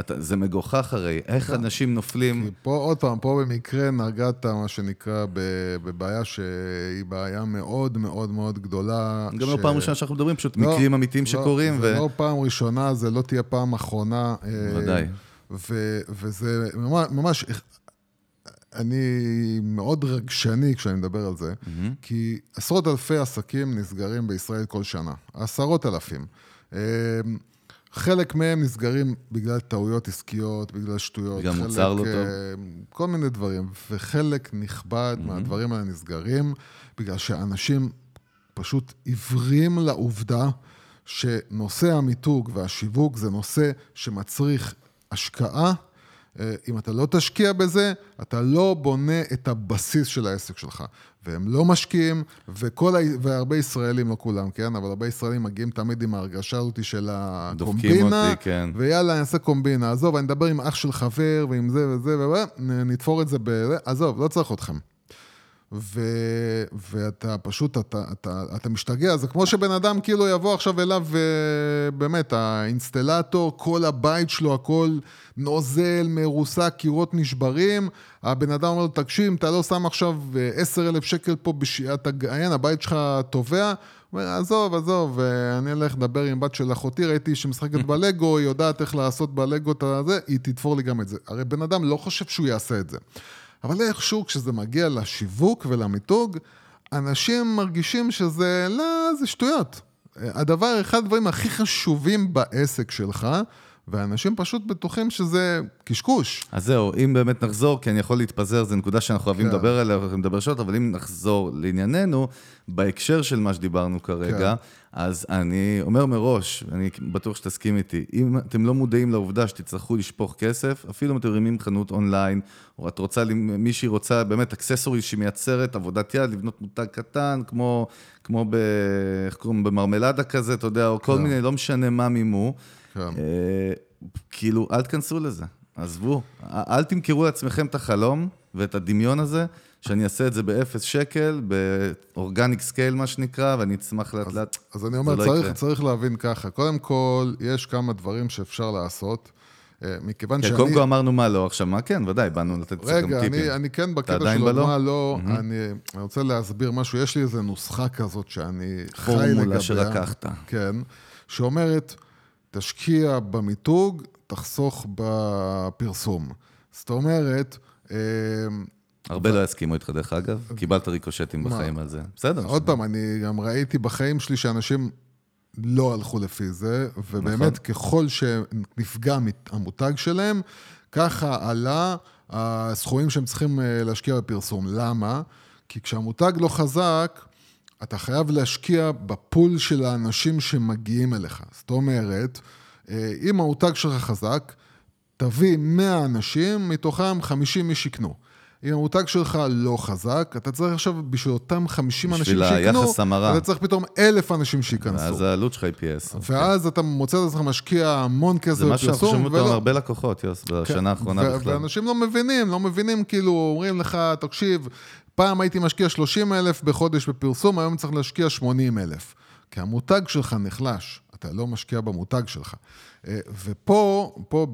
Speaker 1: אתה, זה מגוחך הרי, איך כן. אנשים נופלים...
Speaker 2: פה עוד פעם, פה במקרה נגעת, מה שנקרא, בבעיה שהיא בעיה מאוד מאוד מאוד גדולה.
Speaker 1: גם לא ש... לא פעם ראשונה שאנחנו מדברים, פשוט לא, מקרים אמיתיים לא, שקורים.
Speaker 2: זה ו... לא פעם ראשונה, זה לא תהיה פעם אחרונה.
Speaker 1: ודאי.
Speaker 2: ו- וזה ממש, ממש, אני מאוד רגשני כשאני מדבר על זה, mm-hmm. כי עשרות אלפי עסקים נסגרים בישראל כל שנה. עשרות אלפים. אמ, חלק מהם נסגרים בגלל טעויות עסקיות, בגלל שטויות.
Speaker 1: גם מוצר לא טוב. אה,
Speaker 2: כל מיני דברים. וחלק נכבד mm-hmm. מהדברים האלה נסגרים בגלל שאנשים פשוט עיוורים לעובדה שנושא המיתוג והשיווק זה נושא שמצריך השקעה. אה, אם אתה לא תשקיע בזה, אתה לא בונה את הבסיס של העסק שלך. והם לא משקיעים, וכל ה... והרבה ישראלים, לא כולם, כן? אבל הרבה ישראלים מגיעים תמיד עם ההרגשה הזאת של הקומבינה. דופקים אותי, כן. ויאללה, אני אעשה קומבינה. עזוב, אני אדבר עם אח של חבר, ועם זה וזה, ונתפור את זה ב... עזוב, לא צריך אתכם. ו, ואתה פשוט, אתה, אתה, אתה משתגע, זה כמו שבן אדם כאילו יבוא עכשיו אליו, ובאמת, האינסטלטור, כל הבית שלו, הכל נוזל, מרוסק, קירות נשברים, הבן אדם אומר לו, תקשיב, אם אתה לא שם עכשיו עשר אלף שקל פה, בש... אתה, אין, הבית שלך תובע, אומר, עזוב, עזוב, אני אלך לדבר עם בת של אחותי, ראיתי שמשחקת בלגו, היא יודעת איך לעשות בלגו את הזה, היא תתפור לי גם את זה. הרי בן אדם לא חושב שהוא יעשה את זה. אבל איכשהו כשזה מגיע לשיווק ולמיתוג, אנשים מרגישים שזה, לא, זה שטויות. הדבר, אחד הדברים הכי חשובים בעסק שלך, ואנשים פשוט בטוחים שזה קשקוש.
Speaker 1: אז זהו, אם באמת נחזור, כי אני יכול להתפזר, זו נקודה שאנחנו אוהבים כן. לדבר עליה, אוהבים לדבר שעות, אבל אם נחזור לענייננו, בהקשר של מה שדיברנו כרגע, כן. אז אני אומר מראש, אני בטוח שתסכים איתי, אם אתם לא מודעים לעובדה שתצטרכו לשפוך כסף, אפילו אם אתם מרימים חנות אונליין, או את רוצה, מישהי רוצה באמת accessory שמייצרת עבודת יד, לבנות מותג קטן, כמו, כמו ב... איך קוראים? במרמלדה כזה, אתה יודע, או כל כן. מיני, לא משנה מה מימו. כן. אה, כאילו, אל תכנסו לזה, עזבו. אל תמכרו לעצמכם את החלום ואת הדמיון הזה, שאני אעשה את זה באפס שקל, ב organic scale, מה שנקרא, ואני אצמח לאט לאט.
Speaker 2: אז אני אומר, לא צריך, צריך להבין ככה. קודם כל, יש כמה דברים שאפשר לעשות. אה, מכיוון
Speaker 1: כן, שאני... קודם כל אמרנו מה לא, עכשיו מה כן, ודאי, באנו לתת קצת גם טיפים.
Speaker 2: רגע, אני כן בקטע של מה לא, mm-hmm. אני, אני רוצה להסביר משהו, יש לי איזו נוסחה כזאת שאני חי לגביה.
Speaker 1: פורמולה שלקחת.
Speaker 2: כן, שאומרת, תשקיע במיתוג, תחסוך בפרסום. זאת אומרת...
Speaker 1: הרבה לא יסכימו איתך, דרך אגב. קיבלת ריקושטים בחיים על זה. בסדר.
Speaker 2: עוד פעם, אני גם ראיתי בחיים שלי שאנשים לא הלכו לפי זה, ובאמת, נכון. ככל שנפגע המותג שלהם, ככה עלה הסכומים שהם צריכים אה, להשקיע בפרסום. למה? כי כשהמותג לא חזק, אתה חייב להשקיע בפול של האנשים שמגיעים אליך. זאת אומרת, אה, אם המותג שלך חזק, תביא 100 אנשים, מתוכם 50 איש יקנו. אם המותג שלך לא חזק, אתה צריך עכשיו בשביל אותם 50 אנשים שיקנו,
Speaker 1: בשביל היחס המרה.
Speaker 2: אתה צריך פתאום אלף אנשים שייכנסו.
Speaker 1: ואז העלות שלך היא פי 10.
Speaker 2: ואז אתה מוצא את עצמך משקיע המון כסף בפרסום.
Speaker 1: זה מה שאנחנו שומעים אותו הרבה לקוחות, יוס, בשנה כן. האחרונה בכלל.
Speaker 2: ואנשים לא מבינים, לא מבינים, כאילו, אומרים לך, תקשיב, פעם הייתי משקיע 30 אלף בחודש בפרסום, היום צריך להשקיע 80 אלף. כי המותג שלך נחלש, אתה לא משקיע במותג שלך. אה, ופה, פה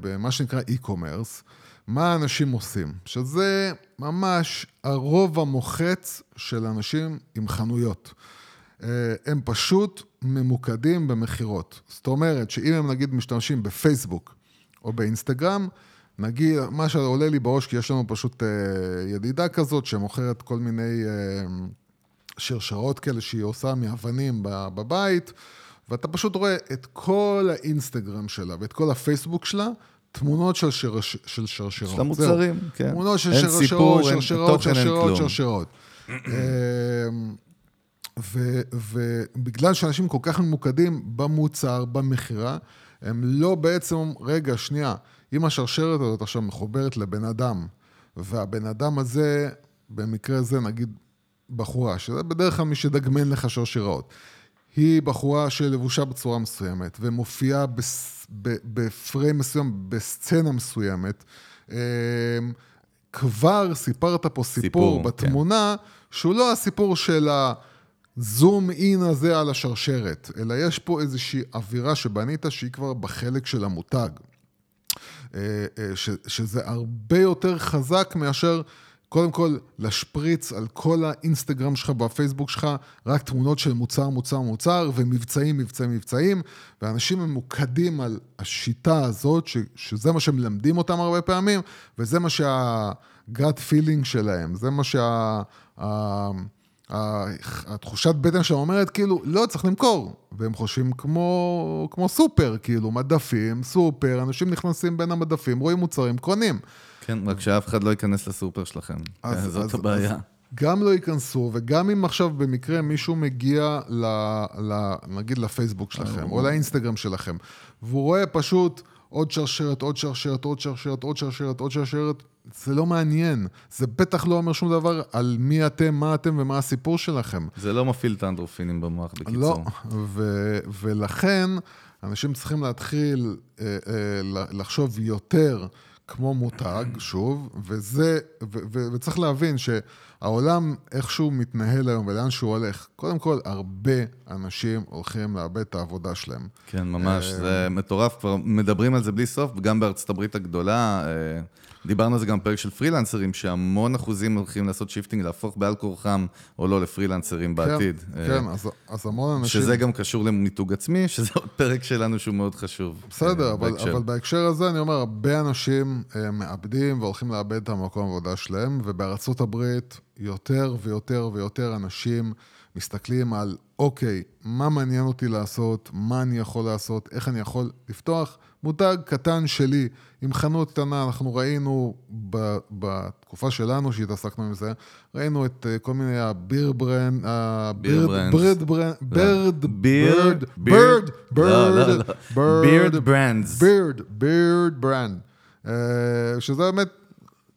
Speaker 2: במה שנקרא e-commerce, מה אנשים עושים? שזה ממש הרוב המוחץ של אנשים עם חנויות. אה, הם פשוט ממוקדים במכירות. זאת אומרת שאם הם נגיד משתמשים בפייסבוק או באינסטגרם, נגיד, מה שעולה לי בראש, כי יש לנו פשוט אה, ידידה כזאת שמוכרת כל מיני אה, שרשרות כאלה שהיא עושה מאבנים בבית, ואתה פשוט רואה את כל האינסטגרם שלה ואת כל הפייסבוק שלה, תמונות של, שרש, של שרשרות.
Speaker 1: של המוצרים, כן.
Speaker 2: תמונות של שרשרות, שרשרות, שרשרות, שרשרות. אמ, ובגלל שאנשים כל כך ממוקדים במוצר, במכירה, הם לא בעצם, רגע, שנייה, אם השרשרת הזאת עכשיו מחוברת לבן אדם, והבן אדם הזה, במקרה זה, נגיד בחורה, שזה בדרך כלל מי שדגמן לך שרשראות. היא בחורה שלבושה בצורה מסוימת, ומופיעה בס... בפריים מסוים, בסצנה מסוימת. אמ, כבר סיפרת פה סיפור, סיפור כן. בתמונה, כן. שהוא לא הסיפור של הזום אין הזה על השרשרת, אלא יש פה איזושהי אווירה שבנית שהיא כבר בחלק של המותג. אה, אה, ש, שזה הרבה יותר חזק מאשר קודם כל להשפריץ על כל האינסטגרם שלך והפייסבוק שלך רק תמונות של מוצר, מוצר, מוצר ומבצעים, מבצעים, מבצעים ואנשים ממוקדים על השיטה הזאת, ש, שזה מה שמלמדים אותם הרבה פעמים וזה מה שה-gut feeling שלהם, זה מה שה... התחושת בטן שלהם אומרת, כאילו, לא, צריך למכור. והם חושבים כמו, כמו סופר, כאילו, מדפים, סופר, אנשים נכנסים בין המדפים, רואים מוצרים, קונים.
Speaker 1: כן, רק שאף אחד לא ייכנס לסופר שלכם. אז, כן, זאת אז, הבעיה. אז
Speaker 2: גם לא ייכנסו, וגם אם עכשיו במקרה מישהו מגיע, ל, ל, נגיד לפייסבוק שלכם, או לאינסטגרם שלכם, והוא רואה פשוט... עוד שרשרת, עוד שרשרת, עוד שרשרת, עוד שרשרת, עוד שרשרת, זה לא מעניין. זה בטח לא אומר שום דבר על מי אתם, מה אתם ומה הסיפור שלכם.
Speaker 1: זה לא מפעיל את האנדרופינים במוח, בקיצור.
Speaker 2: לא, ו- ולכן אנשים צריכים להתחיל אה, אה, לחשוב יותר כמו מותג, שוב, וזה, ו- ו- וצריך להבין ש... העולם איכשהו מתנהל היום ולאן שהוא הולך, קודם כל, הרבה אנשים הולכים לאבד את העבודה שלהם.
Speaker 1: כן, ממש, אה, זה מטורף, כבר מדברים על זה בלי סוף, גם בארצות הברית הגדולה. אה, דיברנו על זה גם בפרק של פרילנסרים, שהמון אחוזים הולכים לעשות shifting, להפוך בעל כורחם או לא לפרילנסרים כן, בעתיד.
Speaker 2: כן, אז, אז המון אנשים...
Speaker 1: שזה גם קשור למיתוג עצמי, שזה עוד פרק שלנו שהוא מאוד חשוב.
Speaker 2: בסדר, אבל, בהקשר. אבל בהקשר הזה אני אומר, הרבה אנשים אה, מאבדים והולכים לאבד את המקום העבודה שלהם, ובארצות הברית יותר ויותר ויותר אנשים מסתכלים על, אוקיי, מה מעניין אותי לעשות, מה אני יכול לעשות, איך אני יכול לפתוח מותג קטן שלי עם חנות קטנה. אנחנו ראינו ב, בתקופה שלנו שהתעסקנו עם זה, ראינו את uh, כל מיני הביר ברנד,
Speaker 1: הברד
Speaker 2: ברד ברנד, ברד, ברד, ברד, ברד,
Speaker 1: ברד ברנדס.
Speaker 2: ברד, ברד ברנד. שזה באמת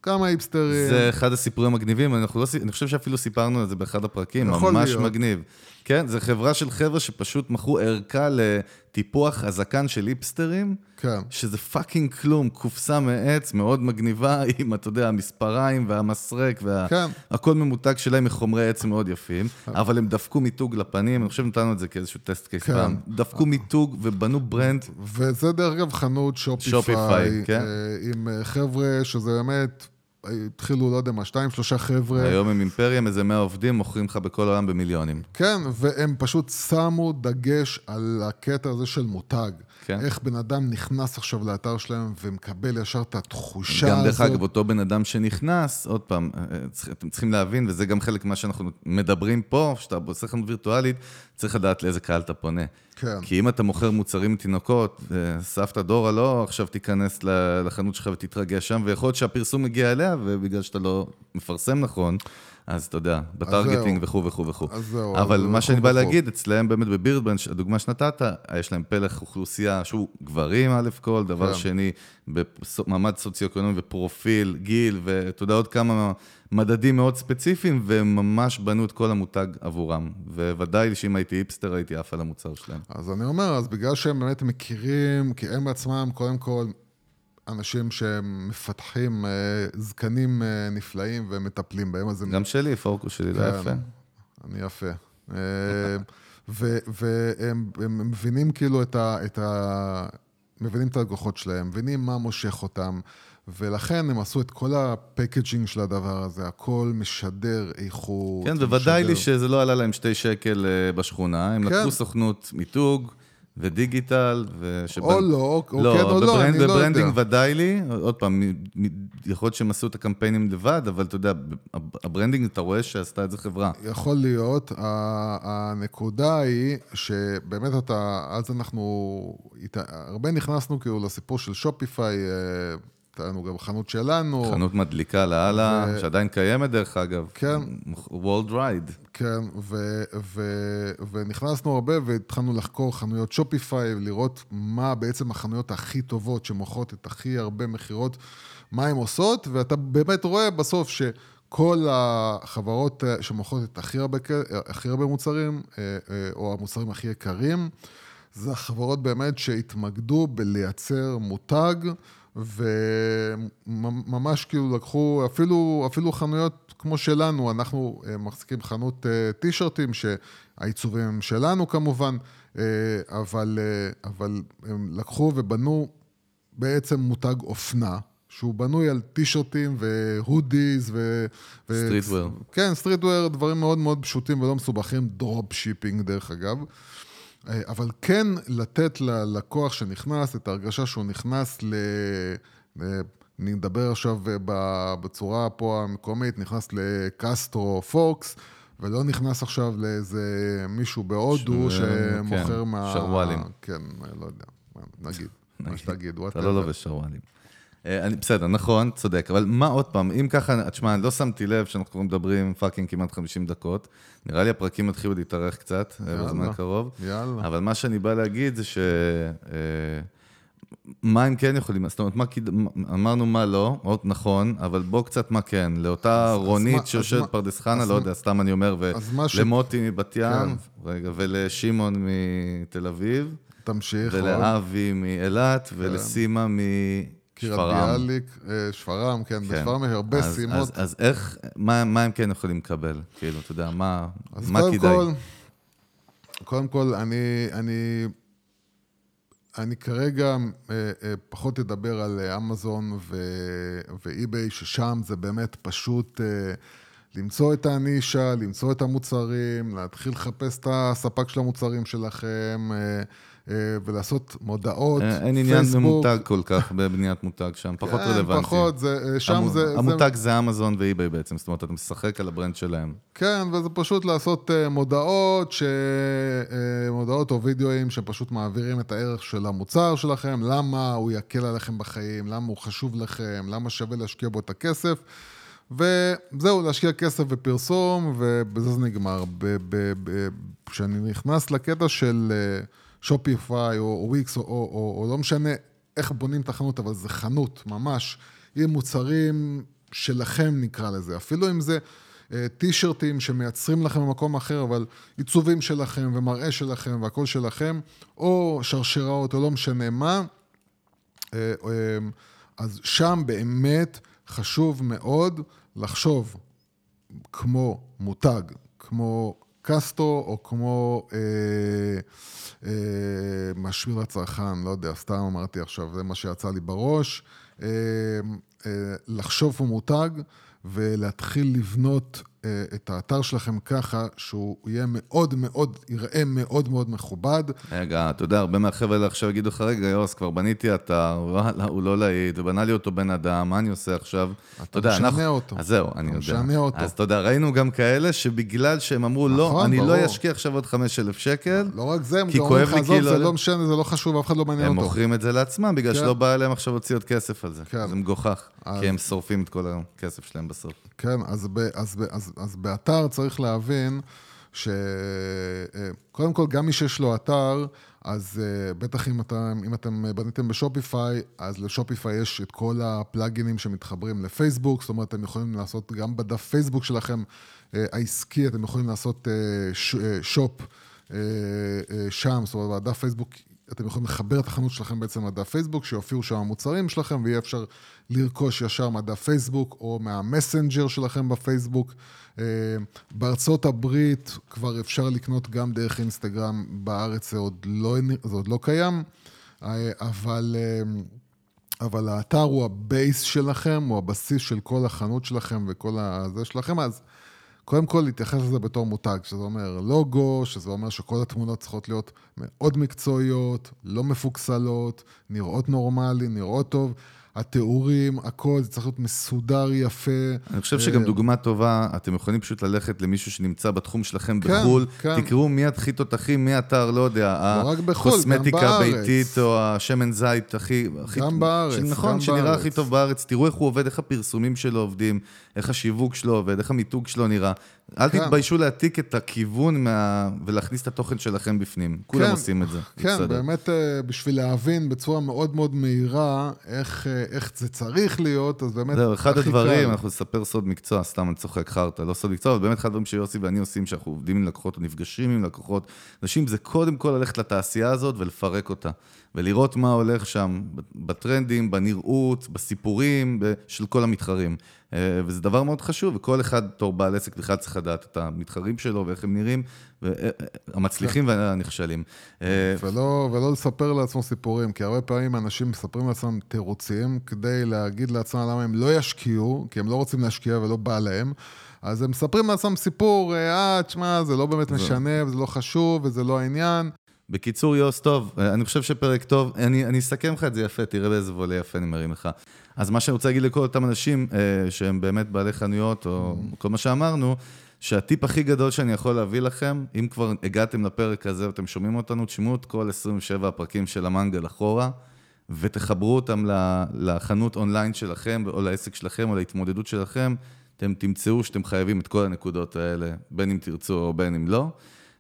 Speaker 2: כמה היפסטרים.
Speaker 1: זה אחד הסיפורים המגניבים, לא, אני חושב שאפילו סיפרנו על זה באחד הפרקים, ממש להיות. מגניב. כן, זו חברה של חבר'ה שפשוט מכרו ערכה לטיפוח הזקן של היפסטרים,
Speaker 2: כן.
Speaker 1: שזה fucking כלום, קופסה מעץ מאוד מגניבה, עם, אתה יודע, המספריים והמסרק, והכל כן. ממותג שלהם מחומרי עץ מאוד יפים, כן. אבל הם דפקו מיתוג לפנים, אני חושב שנתנו את זה כאיזשהו test case כן. פעם, דפקו מיתוג ובנו brand.
Speaker 2: וזה דרך אגב חנות Shopify, Shopify כן? אה, עם אה, חבר'ה שזה באמת... התחילו, לא יודע מה, שתיים, שלושה חבר'ה.
Speaker 1: היום הם אימפריה, איזה מאה עובדים, מוכרים לך בכל העולם במיליונים.
Speaker 2: כן, והם פשוט שמו דגש על הקטע הזה של מותג. כן. איך בן אדם נכנס עכשיו לאתר שלהם ומקבל ישר את התחושה
Speaker 1: גם
Speaker 2: הזאת.
Speaker 1: גם דרך אגב, אותו בן אדם שנכנס, עוד פעם, אה, אתם צריכים להבין, וזה גם חלק ממה שאנחנו מדברים פה, שאתה עושה חנות וירטואלית, צריך לדעת לאיזה קהל אתה פונה.
Speaker 2: כן.
Speaker 1: כי אם אתה מוכר מוצרים לתינוקות, סבתא דורה לא עכשיו תיכנס לחנות שלך ותתרגש שם, ויכול להיות שהפרסום מגיע אליה, ובגלל שאתה לא מפרסם נכון, אז אתה יודע, בטרגטינג וכו' וכו' וכו'.
Speaker 2: אז זהו.
Speaker 1: אבל מה שאני בא להגיד, אצלם באמת בבירדבן, הדוגמה שנתת, יש להם פלח אוכלוסייה שהוא גברים א' כל, דבר כן. שני, במעמד סוציו-אקונומי ופרופיל, גיל, ואתה יודע, עוד כמה מדדים מאוד ספציפיים, והם ממש בנו את כל המותג עבורם. וודאי שאם הייתי היפסטר, הייתי עף על המוצר שלהם.
Speaker 2: אז אני אומר, אז בגלל שהם באמת מכירים, כי הם בעצמם, קודם כל, אנשים שמפתחים אה, זקנים אה, נפלאים ומטפלים בהם, אז
Speaker 1: הם... גם שלי, פורקו שלי, לא כן, יפה.
Speaker 2: אני יפה. אה, והם מבינים כאילו את ה... את ה מבינים את הלקוחות שלהם, מבינים מה מושך אותם, ולכן הם עשו את כל הפקג'ינג של הדבר הזה, הכל משדר איכות.
Speaker 1: כן, בוודאי לי שזה לא עלה להם שתי שקל בשכונה, הם כן. לקחו סוכנות מיתוג. ודיגיטל,
Speaker 2: ושבנ... או לא, או לא, כן או לא, אני לא יודע.
Speaker 1: ב branding ודאי לי, עוד פעם, יכול להיות שהם עשו את הקמפיינים לבד, אבל אתה יודע, ה branding, אתה רואה שעשתה את זה חברה.
Speaker 2: יכול להיות. הנקודה היא שבאמת אתה, אז אנחנו, הרבה נכנסנו כאילו לסיפור של Shopify, הייתה לנו גם חנות שלנו.
Speaker 1: חנות מדליקה לאללה, ו... שעדיין קיימת דרך אגב.
Speaker 2: כן.
Speaker 1: World Ride.
Speaker 2: כן, ו- ו- ונכנסנו הרבה והתחלנו לחקור חנויות שופיפיי, לראות מה בעצם החנויות הכי טובות שמוכרות את הכי הרבה מכירות, מה הן עושות, ואתה באמת רואה בסוף שכל החברות שמוכרות את הכי הרבה, הכי הרבה מוצרים, או המוצרים הכי יקרים, זה החברות באמת שהתמקדו בלייצר מותג, וממש כאילו לקחו, אפילו, אפילו חנויות כמו שלנו, אנחנו אה, מחזיקים חנות אה, טישרטים, שהעיצובים הם שלנו כמובן, אה, אבל, אבל הם לקחו ובנו בעצם מותג אופנה. שהוא בנוי על טישרטים ו hoodies ו...
Speaker 1: streetwear.
Speaker 2: כן, streetwear, דברים מאוד מאוד פשוטים ולא מסובכים, drop shipping דרך אגב. אבל כן לתת ללקוח שנכנס את ההרגשה שהוא נכנס ל... אני מדבר עכשיו בצורה פה המקומית, נכנס לקסטרו פוקס, ולא נכנס עכשיו לאיזה מישהו בהודו שמוכר כן, מה...
Speaker 1: שרוואלים.
Speaker 2: כן, לא יודע, נגיד, מה שתגיד,
Speaker 1: אתה לא לובש שרוואלים. אה, אני, בסדר, נכון, צודק, אבל מה עוד פעם, אם ככה, תשמע, לא שמתי לב שאנחנו כבר מדברים fucking כמעט 50 דקות, נראה לי הפרקים יתחילו להתארך קצת, אה, יאללה, בזמן הקרוב.
Speaker 2: יאללה.
Speaker 1: אבל מה שאני בא להגיד זה ש... אה, מה הם כן יכולים, זאת אומרת, מה, אמרנו מה לא, עוד נכון, אבל בוא קצת מה כן, לאותה אז, רונית שיושבת פרדס חנה, לא יודע, סתם אני אומר, ולמוטי מבת ים, כן. רגע, ולשמעון מתל אביב.
Speaker 2: תמשיך.
Speaker 1: ולאבי מאילת, כן. ולסימה מ...
Speaker 2: שפרעם. ביאליק, אה, שפרעם, כן, כן. בשפרעם יש הרבה אז, סימות.
Speaker 1: אז, אז איך, מה, מה הם כן יכולים לקבל? כאילו, אתה יודע, מה, מה כדאי?
Speaker 2: כל, קודם כל, אני, אני, אני כרגע אה, אה, פחות אדבר על אמזון ואי-ביי, ששם זה באמת פשוט למצוא את הנישה, למצוא את המוצרים, להתחיל לחפש את הספק של המוצרים שלכם. אה, ולעשות מודעות, פייסבוק.
Speaker 1: אין עניין במותג כל כך, בבניית מותג שם, פחות כן, רלוונטי.
Speaker 2: פחות, זה, אה, שם המ, זה...
Speaker 1: המותג זה... זה אמזון ואיביי בעצם, זאת אומרת, אתה משחק על ה brand שלהם.
Speaker 2: כן, וזה פשוט לעשות אה, מודעות, ש... מודעות או וידאוים שפשוט מעבירים את הערך של המוצר שלכם, למה הוא יקל עליכם בחיים, למה הוא חשוב לכם, למה שווה להשקיע בו את הכסף. וזהו, להשקיע כסף בפרסום, ובזה זה נגמר. כשאני נכנס לקטע של... שופיפיי או וויקס או, או, או, או לא משנה איך בונים את החנות, אבל זה חנות ממש, עם מוצרים שלכם נקרא לזה, אפילו אם זה אה, טישרטים שמייצרים לכם במקום אחר, אבל עיצובים שלכם ומראה שלכם והכל שלכם, או שרשראות או לא משנה מה, אה, אה, אז שם באמת חשוב מאוד לחשוב כמו מותג, כמו קסטרו או כמו... אה, אה, משמיר לצרכן, לא יודע, סתם אמרתי עכשיו, זה מה שיצא לי בראש. אה, אה, לחשוב פה מותג ולהתחיל לבנות את האתר שלכם ככה שהוא יהיה מאוד מאוד, יראה מאוד מאוד מכובד.
Speaker 1: רגע, אתה יודע, הרבה מהחבר'ה האלה עכשיו יגידו לך, רגע, יוס, כבר בניתי אתר, וואלה, הוא לא להיט, ובנה לי אותו בן אדם, מה אני עושה עכשיו?
Speaker 2: אתה משנה אנחנו... אותו.
Speaker 1: אז זהו, אני יודע.
Speaker 2: אתה משנה אותו.
Speaker 1: אז אתה יודע, ראינו גם כאלה שבגלל שהם אמרו, לא, נכון, לא, אני ברור. לא אשקיע עכשיו עוד 5,000 שקל,
Speaker 2: לא רק זה, הם אומרים לך, עזוב, כאילו... זה לא משנה, זה לא חשוב, אף אחד לא מעניין אותו.
Speaker 1: הם מוכרים את זה לעצמם, בגלל כן. שלא בא אליהם עכשיו להוציא עוד כסף על זה. כן. זה מגוחך. כי הם שורפים את כל הכסף שלהם בסוף.
Speaker 2: כן, אז, אז, באתר צריך להבין שקודם אה, כל, גם מי שיש לו אתר, אז אה, בטח אם אתם, אם אתם בניתם בשופיפיי, אז לשופיפיי יש את כל הפלאגינים שמתחברים לפייסבוק, זאת אומרת, אתם יכולים לעשות גם בדף פייסבוק שלכם אה, העסקי, אתם יכולים לעשות shop שם, זאת אומרת, בדף פייסבוק אתם יכולים לחבר את החנות שלכם בעצם לדף פייסבוק, שיופיעו שם המוצרים שלכם, ויהיה אפשר לרכוש ישר מהדף פייסבוק או מהמסנג'ר שלכם בפייסבוק. אה, בארצות הברית כבר אפשר לקנות גם דרך אינסטגרם, בארץ זה עוד לא, זה עוד לא קיים, אה, אבל, אה, אבל האתר הוא ה base שלכם, הוא הבסיס של כל החנות שלכם וכל הזה שלכם, אז... קודם כל להתייחס לזה בתור מותג, שזה אומר לוגו, שזה אומר שכל התמונות צריכות להיות מאוד מקצועיות, לא מפוקסלות, נראות נורמלי, נראות טוב. התיאורים, הכל, זה צריך להיות מסודר, יפה.
Speaker 1: אני חושב שגם דוגמה טובה, אתם יכולים פשוט ללכת למישהו שנמצא בתחום שלכם
Speaker 2: כן,
Speaker 1: בחו"ל,
Speaker 2: כן.
Speaker 1: תקראו מי הכי תותחים, מי אתר, לא יודע,
Speaker 2: לא רק בחו"ל, גם
Speaker 1: הקוסמטיקה. הביתית או השמן זית הכי... הכי-
Speaker 2: גם בארץ,
Speaker 1: נכון,
Speaker 2: גם
Speaker 1: שנראה
Speaker 2: בארץ.
Speaker 1: הכי טוב בארץ, תראו איך הוא עובד, איך הפרסומים שלו עובדים, איך השיווק שלו עובד, איך המיתוג שלו נראה. אל
Speaker 2: כן.
Speaker 1: תתביישו להעתיק את הכיוון מה... ולהכניס את התוכן שלכם בפנים. כולם
Speaker 2: כן,
Speaker 1: עושים את זה.
Speaker 2: כן,
Speaker 1: בסדר.
Speaker 2: באמת אה, בשביל להבין בצורה מאוד מאוד מהירה איך, אה, איך זה צריך להיות, אז באמת
Speaker 1: זהו, אחד הדברים,
Speaker 2: קל.
Speaker 1: אנחנו נספר סוד מקצוע, סתם אני צוחק חרטא, לא סוד מקצוע, אבל באמת אחד הדברים שיוסי ואני עושים, שאנחנו עובדים עם לקוחות נפגשים עם לקוחות, אנשים זה קודם כל ללכת לתעשייה הזאת ולפרק אותה, ולראות מה הולך שם, בטרנדים, בנראות, בסיפורים של כל המתחרים. אה, וזה דבר מאוד חשוב, וכל אחד בתור בעל עסק בכלל צריך לדעת את המתחרים שלו ואיך הם נראים, והמצליחים והנכשלים. אה,
Speaker 2: ולא, ולא לספר לעצמו סיפורים, כי הרבה פעמים אנשים מספרים לעצמם תירוצים כדי להגיד לעצמם למה הם לא ישקיעו, כי הם לא רוצים להשקיע ולא בא להם. אז הם מספרים לעצמם סיפור, אה, תשמע, זה לא באמת משנה, וזה לא חשוב, וזה לא העניין.
Speaker 1: בקיצור, יוס, טוב, אני חושב שפרק טוב, אני, אני אסכם לך את זה יפה, תראה באיזה וולה יפה אני מרים לך. אז מה שאני רוצה להגיד לכל אותם אנשים אה, שהם באמת בעלי חנויות, או כל מה שאמרנו, שהטיפ הכי גדול שאני יכול להביא לכם, אם כבר הגעתם לפרק הזה ואתם שומעים אותנו, תשמעו את כל 27 הפרקים של המנגל אחורה, ותחברו אותם לחנות אונליין שלכם, או לעסק שלכם, או להתמודדות שלכם, אתם תמצאו שאתם חייבים את כל הנקודות האלה, בין אם תרצו או בין אם לא.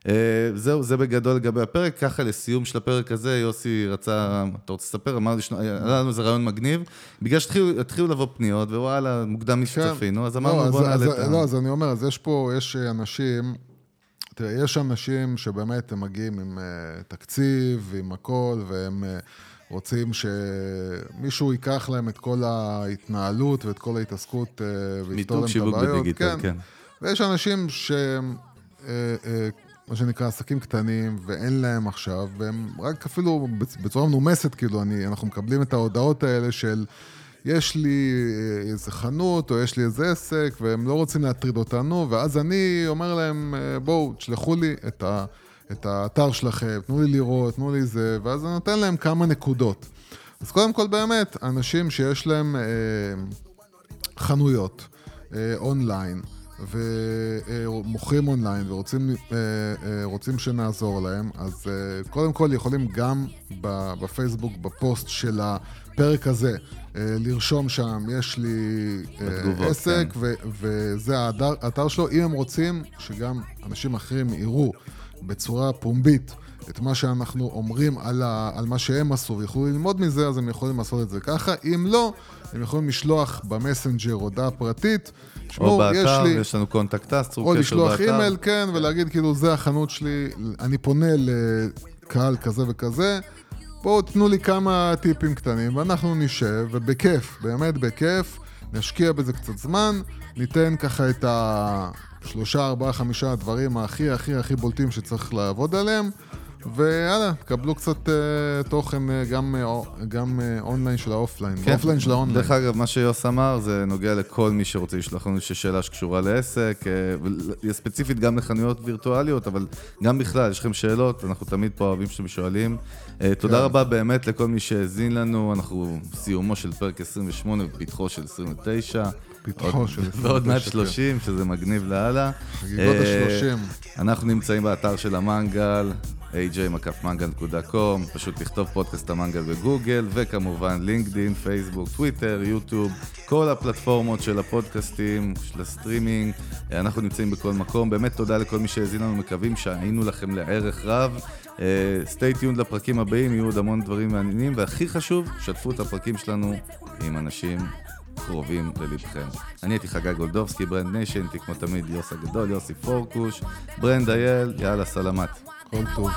Speaker 1: אה, זהו, זה בגדול לגבי הפרק. ככה לסיום של הפרק הזה, יוסי רצה, אתה רוצה לספר? אמר לי, היה לנו איזה רעיון מגניב. בגלל שהתחילו לבוא פניות, ווואלה, מוקדם משצפינו, אז
Speaker 2: לא,
Speaker 1: אמרנו בוא נעלה את ה...
Speaker 2: לא, אז אני אומר, אז יש פה, יש אנשים, תראה, יש אנשים שבאמת הם מגיעים עם uh, תקציב, עם הכל, והם uh, רוצים שמישהו ייקח להם את כל ההתנהלות ואת כל ההתעסקות uh, ויפתור
Speaker 1: מיתוג
Speaker 2: להם את
Speaker 1: שיווק
Speaker 2: הבעיות.
Speaker 1: בדיגיטל, כן.
Speaker 2: ויש אנשים שהם, אה, אה, מה שנקרא, עסקים קטנים, ואין להם עכשיו, והם רק אפילו בצ- בצורה מנומסת, כאילו, אני, אנחנו מקבלים את ההודעות האלה של... יש לי אה, איזה חנות, או יש לי איזה עסק, והם לא רוצים להטריד אותנו, ואז אני אומר להם, אה, בואו, תשלחו לי את, ה, את האתר שלכם, תנו לי לראות, תנו לי זה, ואז אני נותן להם כמה נקודות. אז קודם כל, באמת, אנשים שיש להם אה, חנויות אה, אונליין, ומוכרים אונליין ורוצים אה, אה, רוצים שנעזור להם, אז אה, קודם כל יכולים גם בפייסבוק, בפוסט של הפרק הזה, לרשום שם, יש לי
Speaker 1: בתגובות,
Speaker 2: עסק,
Speaker 1: כן.
Speaker 2: ו- וזה האתר שלו, אם הם רוצים שגם אנשים אחרים יראו בצורה פומבית את מה שאנחנו אומרים על, ה, על מה שהם עשו ויוכלו ללמוד מזה, אז הם יכולים לעשות את זה ככה. אם לא, הם יכולים לשלוח במסנג'ר הודעה פרטית.
Speaker 1: או
Speaker 2: תשמעו, יש
Speaker 1: באתר,
Speaker 2: לי...
Speaker 1: יש לנו contact us, צרו
Speaker 2: או
Speaker 1: קשר
Speaker 2: לשלוח
Speaker 1: באתר.
Speaker 2: אימייל, כן, ולהגיד כאילו, זה החנות שלי, אני פונה לקהל כזה וכזה, בואו תנו לי כמה טיפים קטנים, ואנחנו נשב, ובכיף, באמת בכיף, נשקיע בזה קצת זמן, ניתן ככה את השלושה, ארבעה, חמישה הדברים הכי הכי הכי בולטים שצריך לעבוד עליהם. ויאללה, קבלו קצת אה, תוכן אה, גם, אה, גם אה, אונליין של האופליין,
Speaker 1: כן.
Speaker 2: האופליין של האונליין.
Speaker 1: דרך אגב, מה שיוס אמר, זה נוגע לכל מי שרוצה לשלוח לנו איזושהי שאלה שקשורה לעסק, אה, ספציפית גם לחנויות וירטואליות, אבל גם בכלל, יש לכם שאלות, אנחנו תמיד פה אוהבים שאתם שואלים. אה, תודה
Speaker 2: כן.
Speaker 1: רבה באמת לכל מי שהאזין לנו, אנחנו סיומו של פרק 28 ופתחו של 29.
Speaker 2: פתחו
Speaker 1: עוד-
Speaker 2: של
Speaker 1: ועוד מעט
Speaker 2: 29,
Speaker 1: 30, שזה מגניב לאללה.
Speaker 2: חגיגות
Speaker 1: אה,
Speaker 2: ה-30.
Speaker 1: אנחנו נמצאים באתר של המנגל, aj-mangal.com, פשוט לכתוב פודקאסט המנגל בגוגל, וכמובן לינקדין, פייסבוק, טוויטר, יוטיוב, כל הפלטפורמות של הפודקאסטים, של הסטרימינג, אנחנו נמצאים בכל מקום. באמת תודה לכל מי שהאזין לנו, מקווים שהיינו לכם לערך רב. stay tuned לפרקים הבאים, יהיו עוד המון דברים מעניינים, והכי חשוב, שתפו את הפרקים שלנו עם אנשים קרובים ללבכם. אני הייתי חגי גולדובסקי, Brand Nation, הייתי כמו תמיד יוס הגדול, יוסי פורקוש, ברנד אייל, יאללה סלמת.
Speaker 2: כל טוב.